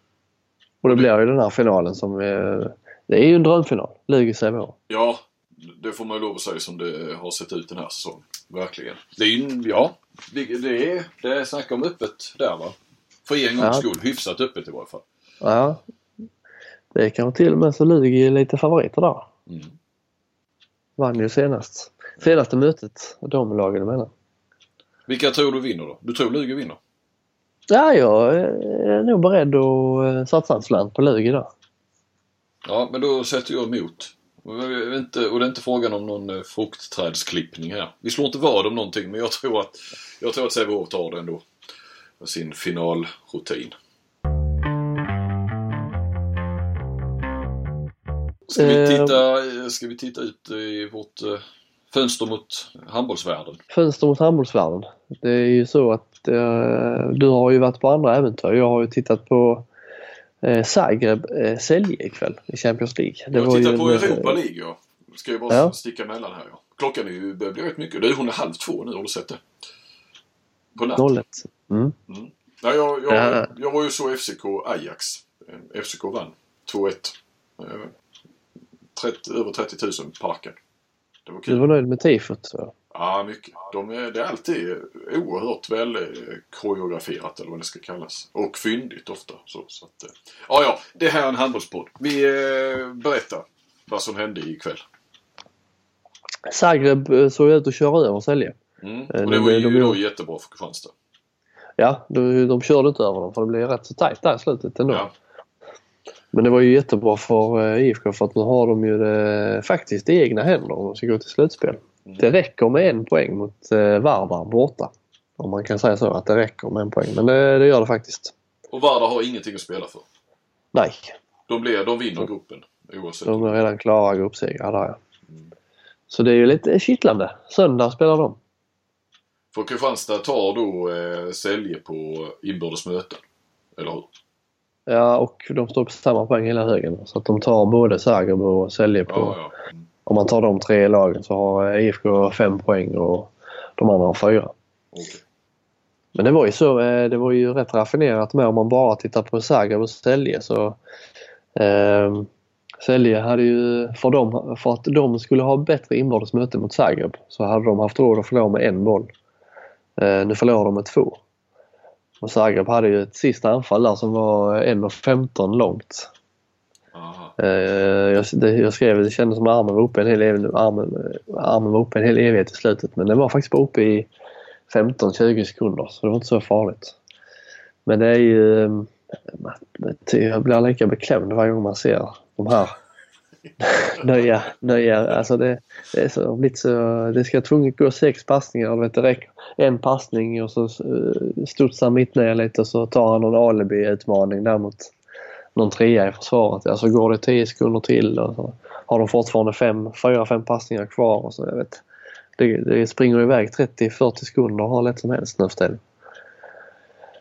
Och det blir ju den här finalen som är, det är ju en drömfinal. Lugi-Sävehof. Ja, det får man ju lov att säga som det har sett ut den här säsongen. Verkligen. Det är ju, ja, det, det är, det är snack om öppet där va? För en gångs Ja. skull. Hyfsat öppet i varje fall. Ja. Det kanske till och med så Lugi är lite favoriter där. Mm. Vann ju senast. Senaste mötet, de lagen emellan. Vilka tror du vinner då? Du tror Lugi vinner? Ja, jag är nog beredd att eh, satsa en slant på Lugi där. Ja, men då sätter jag emot. Och inte, det är inte frågan om någon eh, fruktträdsklippning här. Vi slår inte vad om någonting, men jag tror att, jag tror att Sävehof tar det ändå. Sin finalrutin. Ska vi Eh. titta, ska vi titta ut i vårt fönster mot handbollsvärlden? Fönster mot handbollsvärlden. Det är ju så att eh, du har ju varit på andra äventyr. Jag har ju tittat på eh, Zagreb eh, Celje ikväll i Champions League. Det jag var ju tittar på en, eh, Europa League ja. Ska jag bara Ja. sticka emellan här ja. Klockan är ju, börjar bli rätt mycket. Det är hon är halv två nu, har du sett det? På natten. 0-1. Mm. Ja, jag, jag, Ja. jag var ju så FCK Ajax. Eh, FCK vann 2-1. Eh, 30, över 30 000 på parken. Det var Du kul. var nöjd med tifot? så. Ja, mycket. De är, det är alltid oerhört väl eh, koreograferat eller vad det ska kallas. Och fyndigt ofta. Så, så att, eh, ja, ja. Det här är en handbollspodd. Vi eh, berättar vad som hände ikväll. Zagreb eh, såg ut att köra över Celje. Mm. Och det de- var ju de- då jättebra för Kristianstad. Ja, de, de körde inte över dem för det blev rätt så tajt där i slutet ändå. Ja. Men det var ju jättebra för eh, IFK för att nu har de ju det faktiskt i egna händer om de ska gå till slutspel. Mm. Det räcker med en poäng mot eh, Vardar borta. Om man kan säga så, att det räcker med en poäng. Men det, det gör det faktiskt. Och Vardar har ingenting att spela för. Nej, De, blir, de vinner gruppen. Oavsett. de är redan klara gruppsegrar där ja. Så det är ju lite kittlande. Söndag spelar de. För Kristianstad tar då eh, Sälje på inbördes möten. Eller hur? Ja, och de står på samma poäng hela högen. Så att de tar både Zagreb och på... Ja, ja. Om man tar de tre lagen så har IFK fem poäng och de andra har fyra. Men det var ju så, eh, det var ju rätt raffinerat med om man bara tittar på Zagreb och Celje så eh, Celje hade ju, för, dem, för att de skulle ha bättre inbördes möte mot Zagreb så hade de haft råd att förlora med en boll. Eh, nu förlorar de med två. Och Zagreb hade ju ett sista anfall där som var 1.15 långt. Eh, jag, det, jag skrev det kändes som att armen var uppe en hel, ev- armen, armen var uppe en hel evighet i slutet men den var faktiskt bara uppe i 15-20 sekunder så det var inte så farligt. Men det är ju... eh, Jag blir lika beklämd varje gång man ser de här nya, nya alltså det, det är så, blivit så, det ska tvunget gå sex passningar vet, det räcker en passning och så eh, studsar mitt ner lite och så tar han någon alibi-utmaning där mot någon trea i försvaret. Alltså går det 10 sekunder till och så har de fortfarande fem, fyra, fem passningar kvar och så jag vet. Det, det springer iväg 30-40 sekunder och har lätt som helst nu för tiden.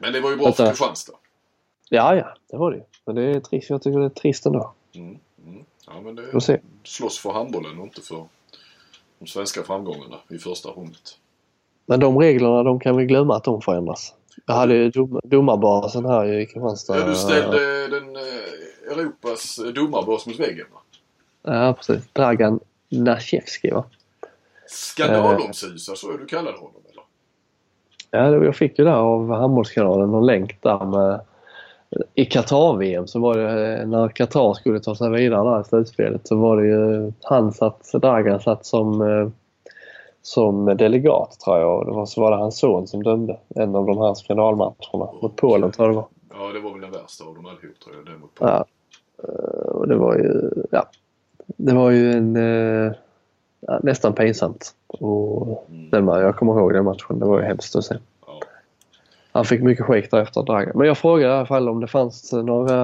Men det var ju bra för. Kristianstad. Ja, ja, det var det ju. Men det är trist. Jag tycker det är trist ändå. Mm. Ja, men det se. slåss för handbollen och inte för de svenska framgångarna i första rundet. Men de reglerna, de kan vi glömma att de förändras. Jag hade ju dom, domarbasen här i Kristianstad. Ja, du ställde den eh, Europas domarbas mot väggen va? Ja, precis. Dragan Nashevski, va? Skandalomsusar, så är du kallade honom eller? Ja, jag fick ju där av Handbollskanalen någon länk där med i Qatar-VM så var det eh, när Qatar skulle ta sig vidare där i slutspelet så var det ju han satt, Dragan satt som, eh, som delegat tror jag och det var, så var det hans son som dömde en av de här skandalmatcherna mot Polen tror jag det var. Ja, det var väl den värsta av dem allihop tror jag. Den mot Polen. Ja. Eh, Och det var ju, ja, det var ju en ja, nästan pinsamt. Och den, ma- jag kommer ihåg den matchen, det var ju hemskt att se. Han fick mycket skit därefter, Dragan. Men jag frågade i alla fall om det fanns några,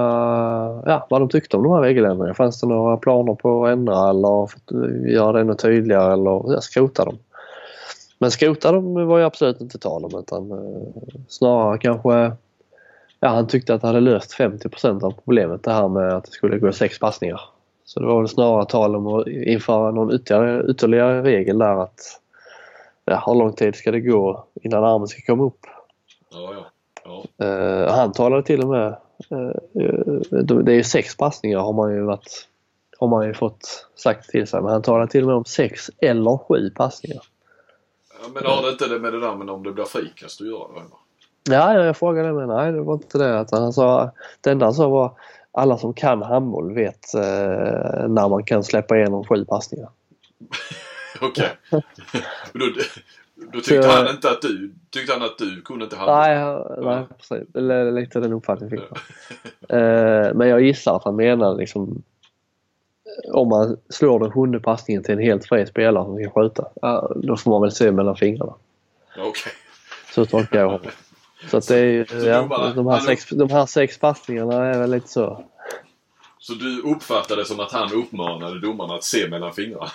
ja vad de tyckte om de här regeländringarna. Fanns det några planer på att ändra eller eh, göra det ännu tydligare eller ja, skrota dem? Men skrota dem var ju absolut inte tal om utan eh, snarare kanske Ja, han tyckte att det hade löst 50% av problemet det här med att det skulle gå sex passningar. Så det var väl snarare tal om att införa någon ytterligare, ytterligare regel där att ja, hur lång tid ska det gå innan armen ska komma upp? Ja, ja. ja. Eh, han talade till och med, eh, eh, det är ju sex passningar har man ju varit har man ju fått sagt till sig. Men han talade till och med om sex eller sju passningar. Ja, Men har det inte det med det där med om det blir frikast att göra det? eller? Ja, ja, jag frågade men nej det var inte det. Att han sa, det enda han sa var alla som kan handboll vet eh, när man kan släppa igenom sju passningar. Okej. då, tyckte Så- han inte att du tyckte han att du kunde inte handla? Nej, ja, nej precis. Lite den uppfattningen fick jag. Eh, men jag gissar att han menar liksom om man slår den sjunde passningen till en helt fri spelare som ska skjuta, då får man väl se mellan fingrarna. Okej. Så tolkar jag honom. Så att det är ju, ja, domarna- de, här sex, de här sex passningarna är väl lite så. Så du uppfattade det som att han uppmanade domarna att se mellan fingrarna?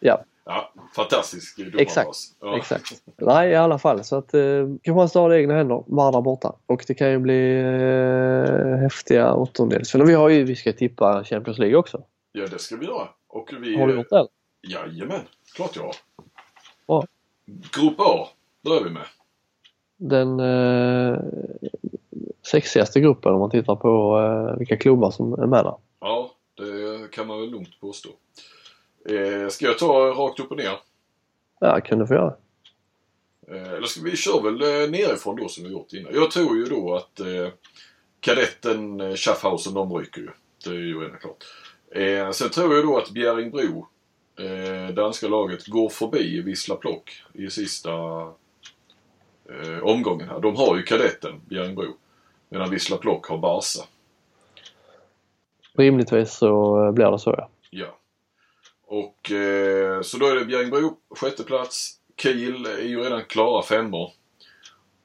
Ja, Ja, fantastisk domarbas. Exakt, Ja. exakt. Nej, i alla fall. Så att eh, Kristianstad har i egna händer, Vardar borta. Och det kan ju bli eh, häftiga åttondelsfinaler. Vi har ju, vi ska tippa Champions League också. Ja, det ska vi göra. Och vi... Har du gjort det? Jajamän, klart jag har. Bra. Grupp A börjar vi med. Den eh, sexigaste gruppen om man tittar på eh, vilka klubbar som är med där. Ja, det kan man väl lugnt påstå. Eh, ska jag ta rakt upp och ner? Ja, kan du få göra. Eh, eller ska vi kör väl eh, nerifrån då som vi gjort innan. Jag tror ju då att eh, kadetten eh, Schaffhausen de ryker ju. Det är ju redan klart. Eh, sen tror jag då att Bjerringbro, eh, danska laget, går förbi Wisla Plock i sista eh, omgången här. De har ju kadetten, Bjerringbro. Medan Wisla Plock har Barca. Rimligtvis så eh, blir det så ja. Ja. Och eh, så då är det Bjerringbro sjätte plats. Kiel är ju redan klara femmor.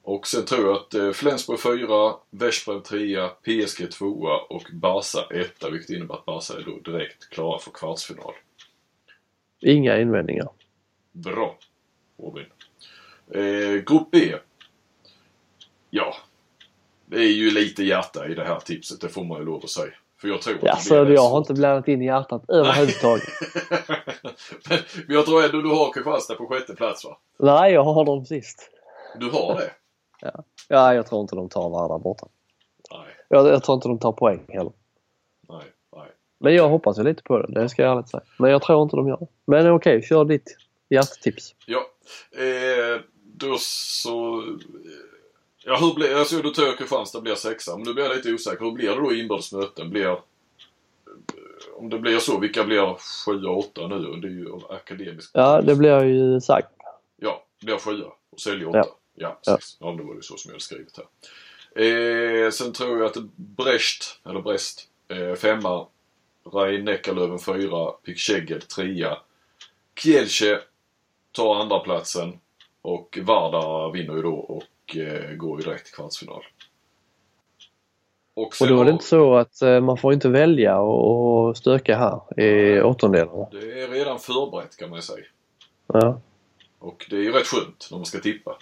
Och sen tror jag att eh, Flensburg fyra, Veszprem trea, PSG tvåa och Barca etta. Vilket innebär att Barca är då direkt klara för kvartsfinal. Inga invändningar. Bra Robin. Eh, grupp B. Ja. Det är ju lite hjärta i det här tipset, det får man ju lov att säga. För jag tror att Ja, blir så rätt jag har inte blandat in i hjärtat överhuvudtaget. Men jag tror ändå du har Kristianstad på sjätte plats va? Nej, jag har dem sist. Du har det? Ja, jag tror inte de tar Vardar borta. Nej, Jag, jag tror inte de tar poäng heller. nej, nej. Men jag hoppas ju lite på det, det ska jag ärligt säga. Men jag tror inte de gör det. Men okej, kör ditt hjärttips. Ja, eh, då så... Ja, hur blir... Alltså då tror jag Kristianstad blir sexa. Men nu blir jag lite osäker. Hur blir det då i inbördes möten? Blir... Om det blir så, vilka blir sju och åtta nu? Det är ju av akademisk Ja, det blir ju sagt. Ja, blir sjua och säljer åtta. Ja. Ja, Ja. precis. Ja, det var det så som jag hade skrivit här. Eh, sen tror jag att Brest, eller Brest, eh, femma. Rein Neckarlöven fyra. Pick trea. Kielce tar andra platsen och Vardar vinner ju då och eh, går ju direkt till kvartsfinal. Och sen då är det inte så att eh, man får inte välja och och stöka här i åttondelarna. Det är redan förberett kan man ju säga. Ja. Och det är ju rätt skönt när man ska tippa.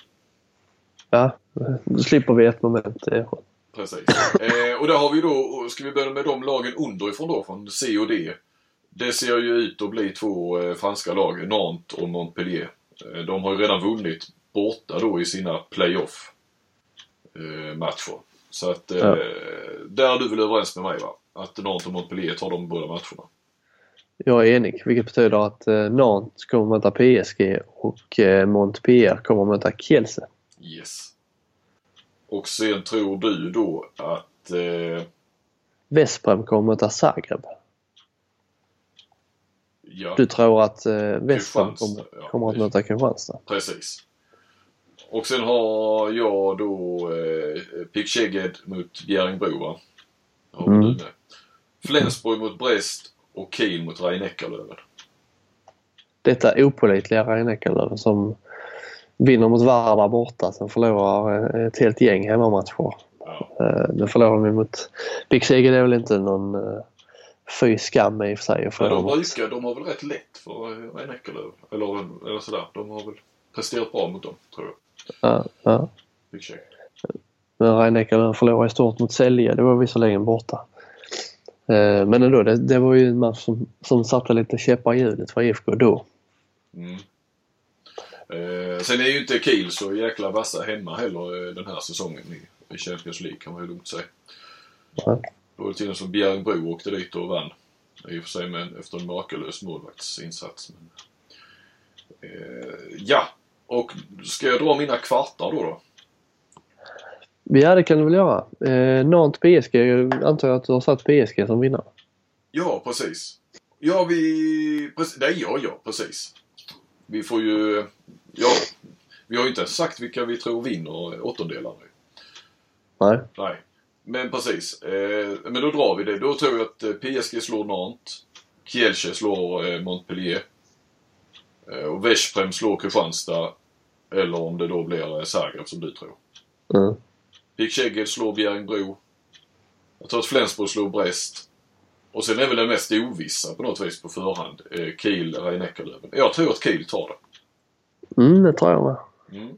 ja, då slipper vi ett moment. Det är skönt. Precis. Eh, och där har vi då, ska vi börja med de lagen underifrån då, från C och D. Det ser ju ut att bli två eh, franska lag, Nantes och Montpellier. Eh, de har ju redan vunnit borta då i sina playoff eh, matcher. Så att eh, Ja. där är du väl överens med mig va? Att Nantes och Montpellier tar de båda matcherna. Jag är enig, vilket betyder att eh, Nantes kommer möta PSG och eh, Montpellier kommer möta Kielce. Yes. Och sen tror du då att eh, Vesprem kommer möta Zagreb. ja, Du tror att eh, Vesprem kommer, kommer att möta Kristianstad? Precis. Och sen har jag då eh, Pick mot Bjärringbro va? Har Mm. Flensburg mot Brest och Kiel mot rhein Neckarlöven. Detta opålitliga Rhein-Neckarlöven som vinner mot Vardar borta, sen förlorar eh, ett helt gäng hemmamatcher. Ja. Eh, Nu förlorar de mot det är väl inte någon eh, fy skam i och för sig att förlora de brukar, de har väl rätt lätt för rhein Neckarlöven. Eller, eller sådär. De har väl presterat bra mot dem, tror jag. Ja, ja. Men Rhein-Neckarlöven förlorade stort mot Sälje. Det var visserligen borta. Eh, Men ändå, det, det var ju en match som, som satte lite käppar i hjulet för IFK då. Mm. Eh, sen är ju inte Kiel så jäkla vassa hemma heller eh, den här säsongen i, i Champions League kan man ju lugnt säga. Det var ju tiden som Bjärringbro åkte dit och vann. I och för sig med, efter en makalös målvaktsinsats. Men, eh, ja, och ska jag dra mina kvartar då? då? Ja, det kan du väl göra. Eh, Nantes PSG, antar jag att du har satt PSG som vinnare. Ja, precis. Ja, vi... Precis, nej, ja, ja, precis. Vi får ju... Ja, vi har ju inte ens sagt vilka vi tror vinner åttondelarna. Nej. Nej. Men precis. Eh, men då drar vi det. Då tror jag att eh, PSG slår Nantes. Kielce slår eh, Montpellier. Eh, och Veszprem slår Kristianstad. Eller om det då blir eh, Zagreb som du tror. Mm. Pick slår Bjärringbro. Jag tror att Flensburg slår Brest. Och sen är väl det mest ovissa på något vis på förhand. Eh, Kiel, rhein Jag tror att Kiel tar det. Mm, det tror jag med. Mm.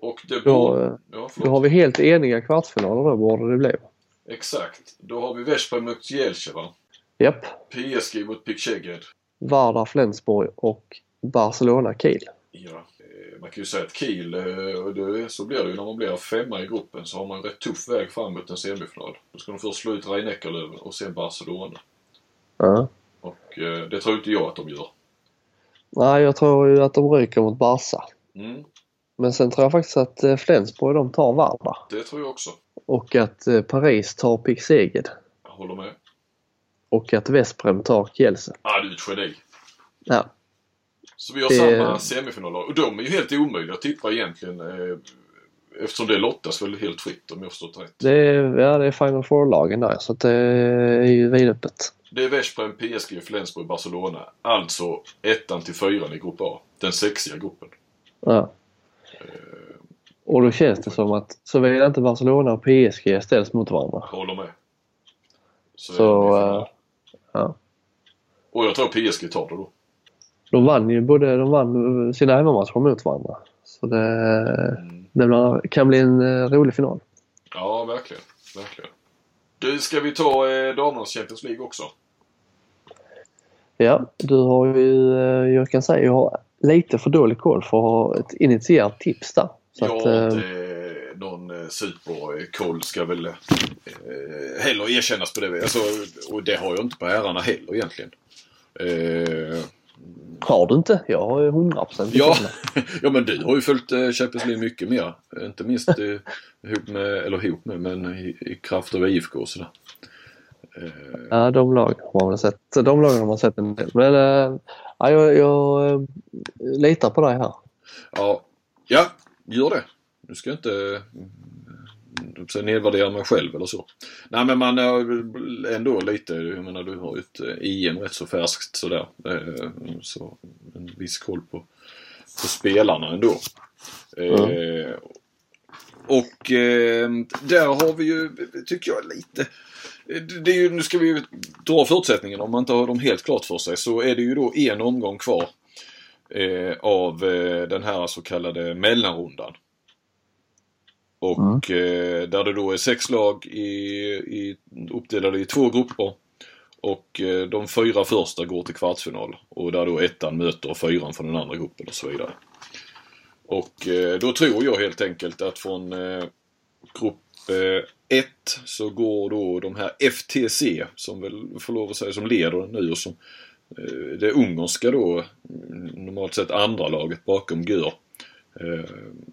Och det Då, borde... eh, Ja, Då har vi helt eniga kvartsfinaler då, borde det bli. Exakt. Då har vi Veszprem mot Kielce va? Japp. PSG mot Pick Vardar, Flensburg och Barcelona, Kiel. Ja, man kan ju säga att Kiel, eh, och det, så blir det ju när man blir femma i gruppen så har man en rätt tuff väg fram mot en semifinal. Då ska de först slå ut rhein Neckarlöven och sen Barcelona. Ja. Och eh, det tror inte jag att de gör. Nej, jag tror ju att de ryker mot Barca. Mm, Men sen tror jag faktiskt att eh, Flensburg de tar Vardar. det tror jag också. Och att Paris tar Pick Jag håller med. Och att Vesprem tar Kielce. Ah, du är ett geni. Ja. Så vi har Det- samma semifinaler. Och de är ju helt omöjliga att tippa egentligen. Eh, eftersom det lottas väl helt fritt om jag förstått rätt. Det är, ja, det är Final Four-lagen där så att det är ju vidöppet. Det är Veszprem, PSG, Flensburg, Barcelona. Alltså ettan till fyran i grupp A. Den sexiga gruppen. Ja. Och då känns det som att såvida inte Barcelona och PSG ställs mot varandra. Håller med. Så, Så, eh, ja. Och jag tror PSG tar det då. De vann ju både de vann sina hemmamatcher mot varandra. Så det, Mm. det kan bli en eh, rolig final. Ja, verkligen. Verkligen. Du, ska vi ta eh, damernas Champions League också? Ja, du har ju, eh, jag kan säga, jag har lite för dålig koll för att ha ett initierat tips där. Så jag att, har inte eh, någon eh, superkoll ska väl eh, heller erkännas på det. Alltså, och det har jag inte på herrarna heller egentligen. Eh, Har du inte? Jag har ju 100% Ja, ja men du har ju följt eh, Champions League mycket mer. Inte minst eh, ihop med, eller ihop med, men i, i kraft av IFK och sådär. Eh, Ja, de lagen har man sett. De lagen har man sett en del. Men äh, ja, jag, jag äh, litar på dig här. ja, ja, gör det. Nu ska jag inte mm, nedvärdera mig själv eller så. Nej men man är ändå lite, jag menar du har ju ett eh, EM rätt så färskt sådär. Eh, Så en viss koll på, på spelarna ändå. Eh, och eh, där har vi ju, tycker jag, lite det är ju, nu ska vi ju dra förutsättningarna om man inte har dem helt klart för sig så är det ju då en omgång kvar eh, av eh, den här så kallade mellanrundan. Och eh, där det då är sex lag i, i, uppdelade i två grupper. Och eh, de fyra första går till kvartsfinal. Och där då ettan möter fyran från den andra gruppen och så vidare. Och eh, då tror jag helt enkelt att från eh, grupp 1 så går då de här FTC som väl får lov att säga som leder nu och som eh, det ungerska då mm, normalt sett andra laget bakom Gör. Eh,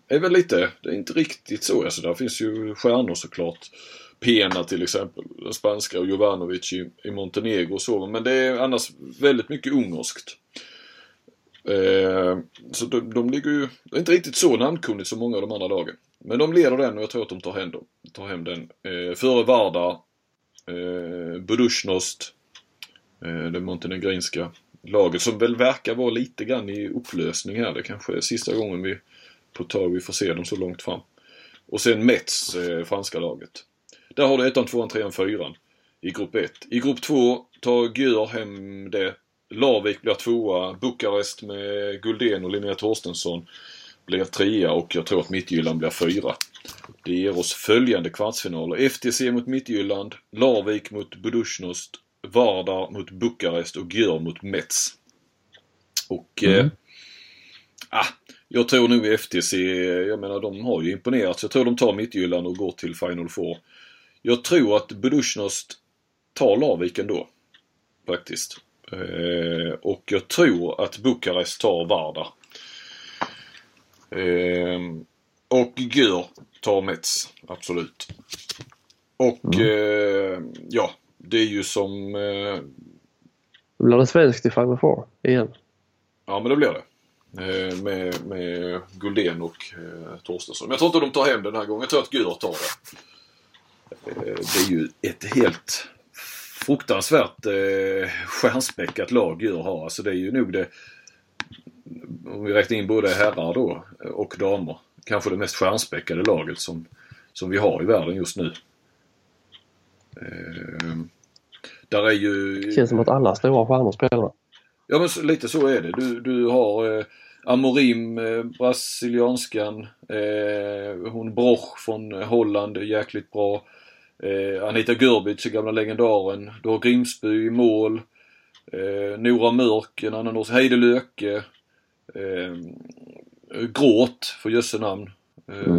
är väl lite, det är inte riktigt så. Alltså där finns ju stjärnor såklart. Pena till exempel, den spanska och Jovanovic i, i Montenegro och så. Men det är annars väldigt mycket ungerskt. Eh, så de, de ligger ju, det är inte riktigt så namnkunnigt som många av de andra lagen. Men de leder den och jag tror att de tar hem, dem, tar hem den. Eh, före Varda, eh, Budusjnost, eh, det montenegrinska laget som väl verkar vara lite grann i upplösning här. Det kanske är sista gången vi på ett tag vi får se dem så långt fram. Och sen Mets, eh, franska laget. Där har du ettan, tvåan, trean, fyran i grupp 1. I grupp 2 tar Gör hem det. Larvik blir tvåa. Bukarest med Guldén och Linnea Torstensson blir trea och jag tror att Mittjylland blir fyra. Det ger oss följande kvartsfinaler. FTC mot Mittjylland, Larvik mot Budućnost, Vardar mot Bukarest och Gör mot Mets. Och eh, ah, jag tror nog FTC, jag menar de har ju imponerat så jag tror de tar Mittjylland och går till Final Four. Jag tror att Budućnost tar Larvik ändå. Faktiskt. Eh, och jag tror att Bukarest tar Vardar. Eh, och Gör tar Mets, absolut. Och eh, ja, det är ju som... Eh, blir det svenskt i Final Four igen. ja men det blir det. Eh, med, med Guldén och eh, Torstensson. Men jag tror inte de tar hem den här gången. Jag tror att Gör tar det. Eh, det är ju ett helt fruktansvärt eh, stjärnspäckat lag Gör har. Alltså det är ju nog det om vi räknar in både herrar då och damer. Kanske det mest stjärnspäckade laget som, som vi har i världen just nu. Eh, där är ju... Det känns som att alla stora stjärnor spelar. Ja men lite så är det. Du, du har eh, Amorim, eh, brasilianskan. Eh, hon Broch från Holland, jäkligt bra. Eh, Anita Görbic, gamla legendaren. Du har Grimsby i mål. Eh, Nora Mörk, en annan norsk. Heide Löke. Eh, Gråt, för jösse namn. Eh,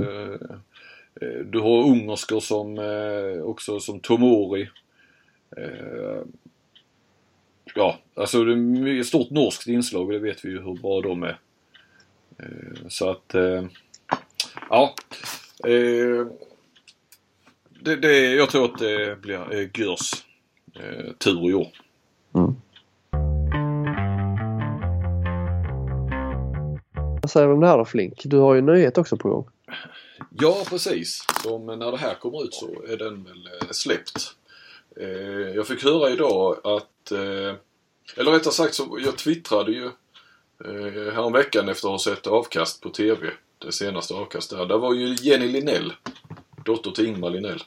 eh, Du har ungerskor som också som Tomori. Ja, alltså det är mycket stort norskt inslag och det vet vi ju hur bra de är. Eh, så att, eh, ja. Eh, det, det, jag tror att det blir eh, tur i år. Vad säger du om det här då Flink? Du har ju en nyhet också på gång. Ja, precis. Men när det här kommer ut så är den väl släppt. Jag fick höra idag att, eller rättare sagt så, jag twittrade ju Eh, häromveckan efter att ha sett avkast på TV. Det senaste avkast där. Där var ju Jenny Linell, dotter till Ingmar Linell.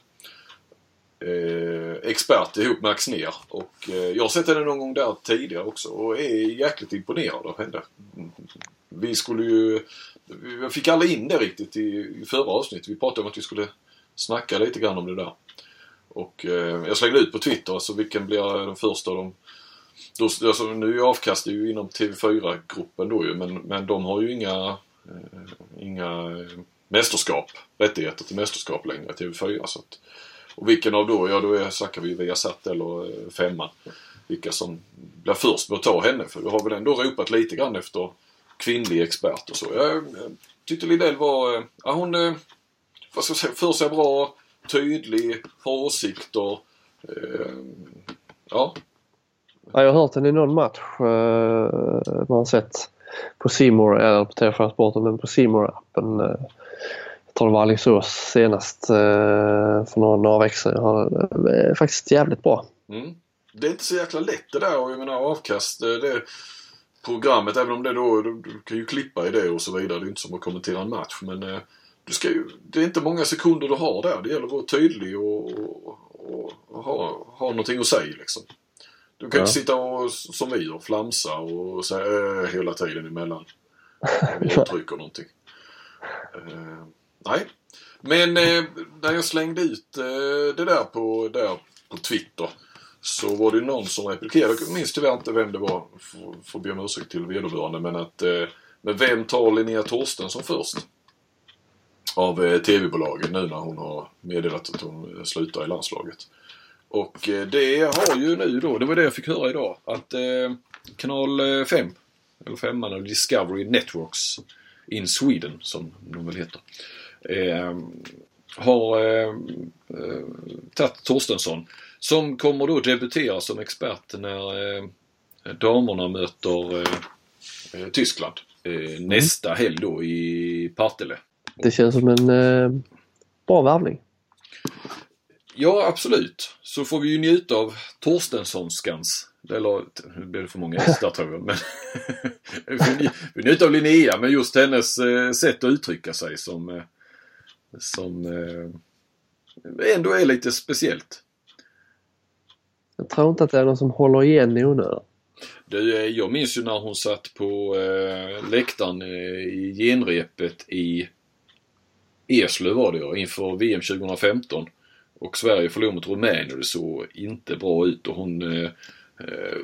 Eh, expert ihop med Axnér. Och eh, jag har sett henne någon gång där tidigare också och är jäkligt imponerad av henne. Vi skulle ju vi fick aldrig in det riktigt i, i förra avsnittet. Vi pratade om att vi skulle snacka lite grann om det där. Och eh, jag slängde ut på Twitter, alltså vilken blir den första av de... Då, alltså, nu är avkast ju inom TV4-gruppen då ju, men, men de har ju inga, eh, inga mästerskap, rättigheter till mästerskap längre, TV4. Så att, och vilken av då? Ja, då är, snackar vi Viasat eller eh, Femman. Vilka som blir först med att ta henne. För du har väl ändå ropat lite grann efter kvinnlig expert och så. Jag, jag tyckte Lidell var, eh, ja hon, vad ska jag säga, för sig bra, tydlig, har åsikter. Eh, ja, Ja, jag har hört den i någon match. Eh, man har sett på Simor eller på TV4 Sporten, men på simor appen eh, Jag tror det var Alingsås senast eh, för några, några veckor sedan. Jag har, eh, faktiskt jävligt bra. Mm. Det är inte så jäkla lätt det där och jag menar avkast. Eh, det programmet, även om det då, du, du kan ju klippa i det och så vidare. Det är inte som att kommentera en match. Men eh, du ska ju, det är inte många sekunder du har där. Det gäller att vara tydlig och, och, och, och ha, ha någonting att säga liksom. Du kan Ja. inte sitta och, som vi gör, flamsa och säga äh, hela tiden emellan. Vi uttrycker någonting. Eh, nej. Men eh, när jag slängde ut eh, det där på, där på Twitter så var det någon som replikerade. Jag minns tyvärr inte vem det var. Får, får be om ursäkt till vederbörande. Men att eh, men vem tar Linnea Torstensson först? Av eh, TV-bolagen nu när hon har meddelat att hon eh, slutar i landslaget. Och eh, det har ju nu då, det var det jag fick höra idag, att eh, kanal 5, eller 5 eller Discovery Networks in Sweden som de väl heter. Eh, har eh, eh, tagit Torstensson. Som kommer då debutera som expert när eh, damerna möter eh, eh, Tyskland. Eh, nästa helg då i Partille. Det känns som en eh, bra värvning. Ja, absolut. Så får vi ju njuta av Torstenssonskans. Eller, nu blir det för många där tror jag. Men vi njuter av Linnea, men just hennes eh, sätt att uttrycka sig som, eh, som eh, ändå är lite speciellt. Jag tror inte att det är någon som håller igen i onödan. Du, jag minns ju när hon satt på eh, läktaren i genrepet i Eslöv var det ja, inför VM 2015. Och Sverige förlorade mot Rumänien och det såg inte bra ut och hon eh, eh,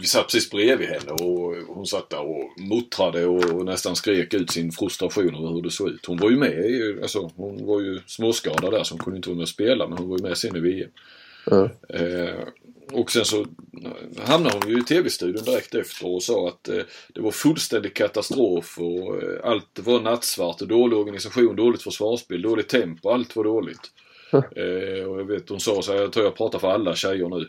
vi satt precis bredvid henne och hon satt där och muttrade och nästan skrek ut sin frustration över hur det såg ut. Hon var ju med, alltså hon var ju småskadad där så hon kunde inte vara med och spela men hon var ju med sen i VM. Ja. Eh, och sen så hamnade hon ju i TV-studion direkt efter och sa att eh, det var fullständig katastrof och eh, allt var nattsvart och dålig organisation, dåligt försvarsspel, dåligt tempo, allt var dåligt. Eh, och jag vet hon sa så här, jag tror jag pratar för alla tjejer nu.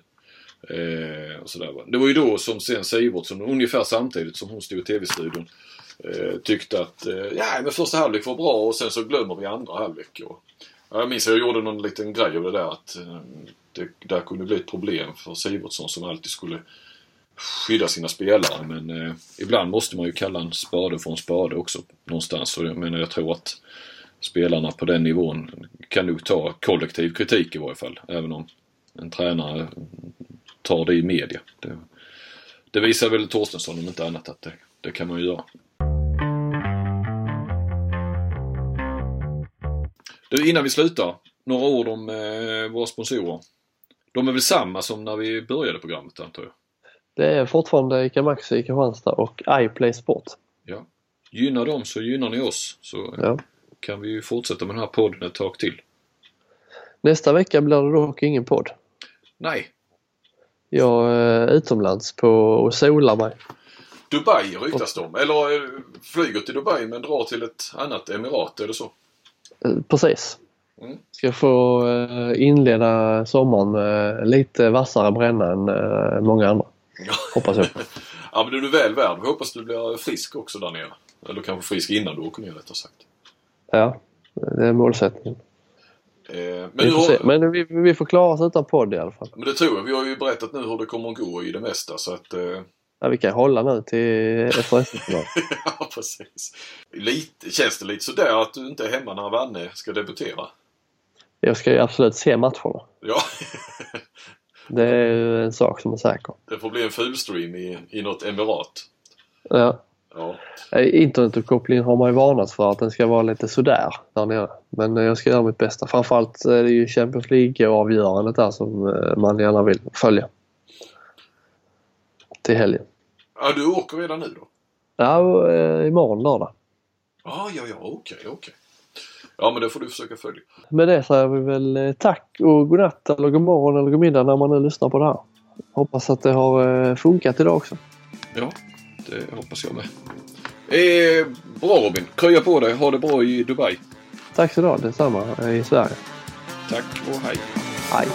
Eh, och så där. Det var ju då som sen Sivertsson, ungefär samtidigt som hon stod i TV-studion, eh, tyckte att eh, ja, men första halvlek var bra och sen så glömmer vi andra halvlek. Och, ja, jag minns att jag gjorde någon liten grej av det där att eh, det där kunde bli ett problem för Sivertsson som alltid skulle skydda sina spelare. Men eh, ibland måste man ju kalla en spade för en spade också någonstans. Och jag menar jag tror att spelarna på den nivån kan nog ta kollektiv kritik i varje fall. Även om en tränare tar det i media. Det, det visar väl Torstensson om inte annat att det, det kan man ju göra. Du, innan vi slutar. Några ord om eh, våra sponsorer. De är väl samma som när vi började programmet antar jag? Det är fortfarande ICA Maxi i Kristianstad och iPlay Sport. Ja. Gynnar dem så gynnar ni oss. Så Ja. Kan vi ju fortsätta med den här podden ett tag till. Nästa vecka blir det dock ingen podd. Nej, Jag är utomlands på och solar mig. Dubai ryktas om. Eller eh, flyger till Dubai men drar till ett annat emirat, är det så? Eh, Precis. Mm. Ska få eh, inleda sommaren med lite vassare bränna än många andra. Ja. Hoppas jag. ja men du är väl värd. Hoppas du blir frisk också där nere. Eller kanske frisk innan du åker ner rättare sagt. Ja, det är målsättningen. Eh, men, Vi har. Men vi, vi får klara oss utan podd i alla fall. men det tror jag. Vi har ju berättat nu hur det kommer att gå i det mesta så att... Eh, Ja, vi kan hålla nu till efter ja precis. Lite, känns det lite sådär att du inte är hemma när Vanne ska debutera? Jag ska ju absolut se matcherna. Ja. Det är ju en sak som är säker. det får bli en fulstream i, i något emirat. Ja. Ja. Eh, Internetuppkopplingen har man ju varnat för att den ska vara lite sådär där nere. Men eh, jag ska göra mitt bästa. Framförallt är det ju Champions League-avgörandet där som eh, man gärna vill följa. Till helgen. ja, du åker redan nu då? Ja, eh, imorgon lördag. Ja, ja, ja, okej, okej. Ja, men det får du försöka följa. Med det säger vi väl eh, tack och godnatt eller god morgon eller god middag när man nu lyssnar på det här. Hoppas att det har eh, funkat idag också. Ja, det hoppas jag med. Eh, bra Robin, krya på dig. Ha det bra i Dubai. Tack så du ha, detsamma i Sverige. Tack och hej. Hej!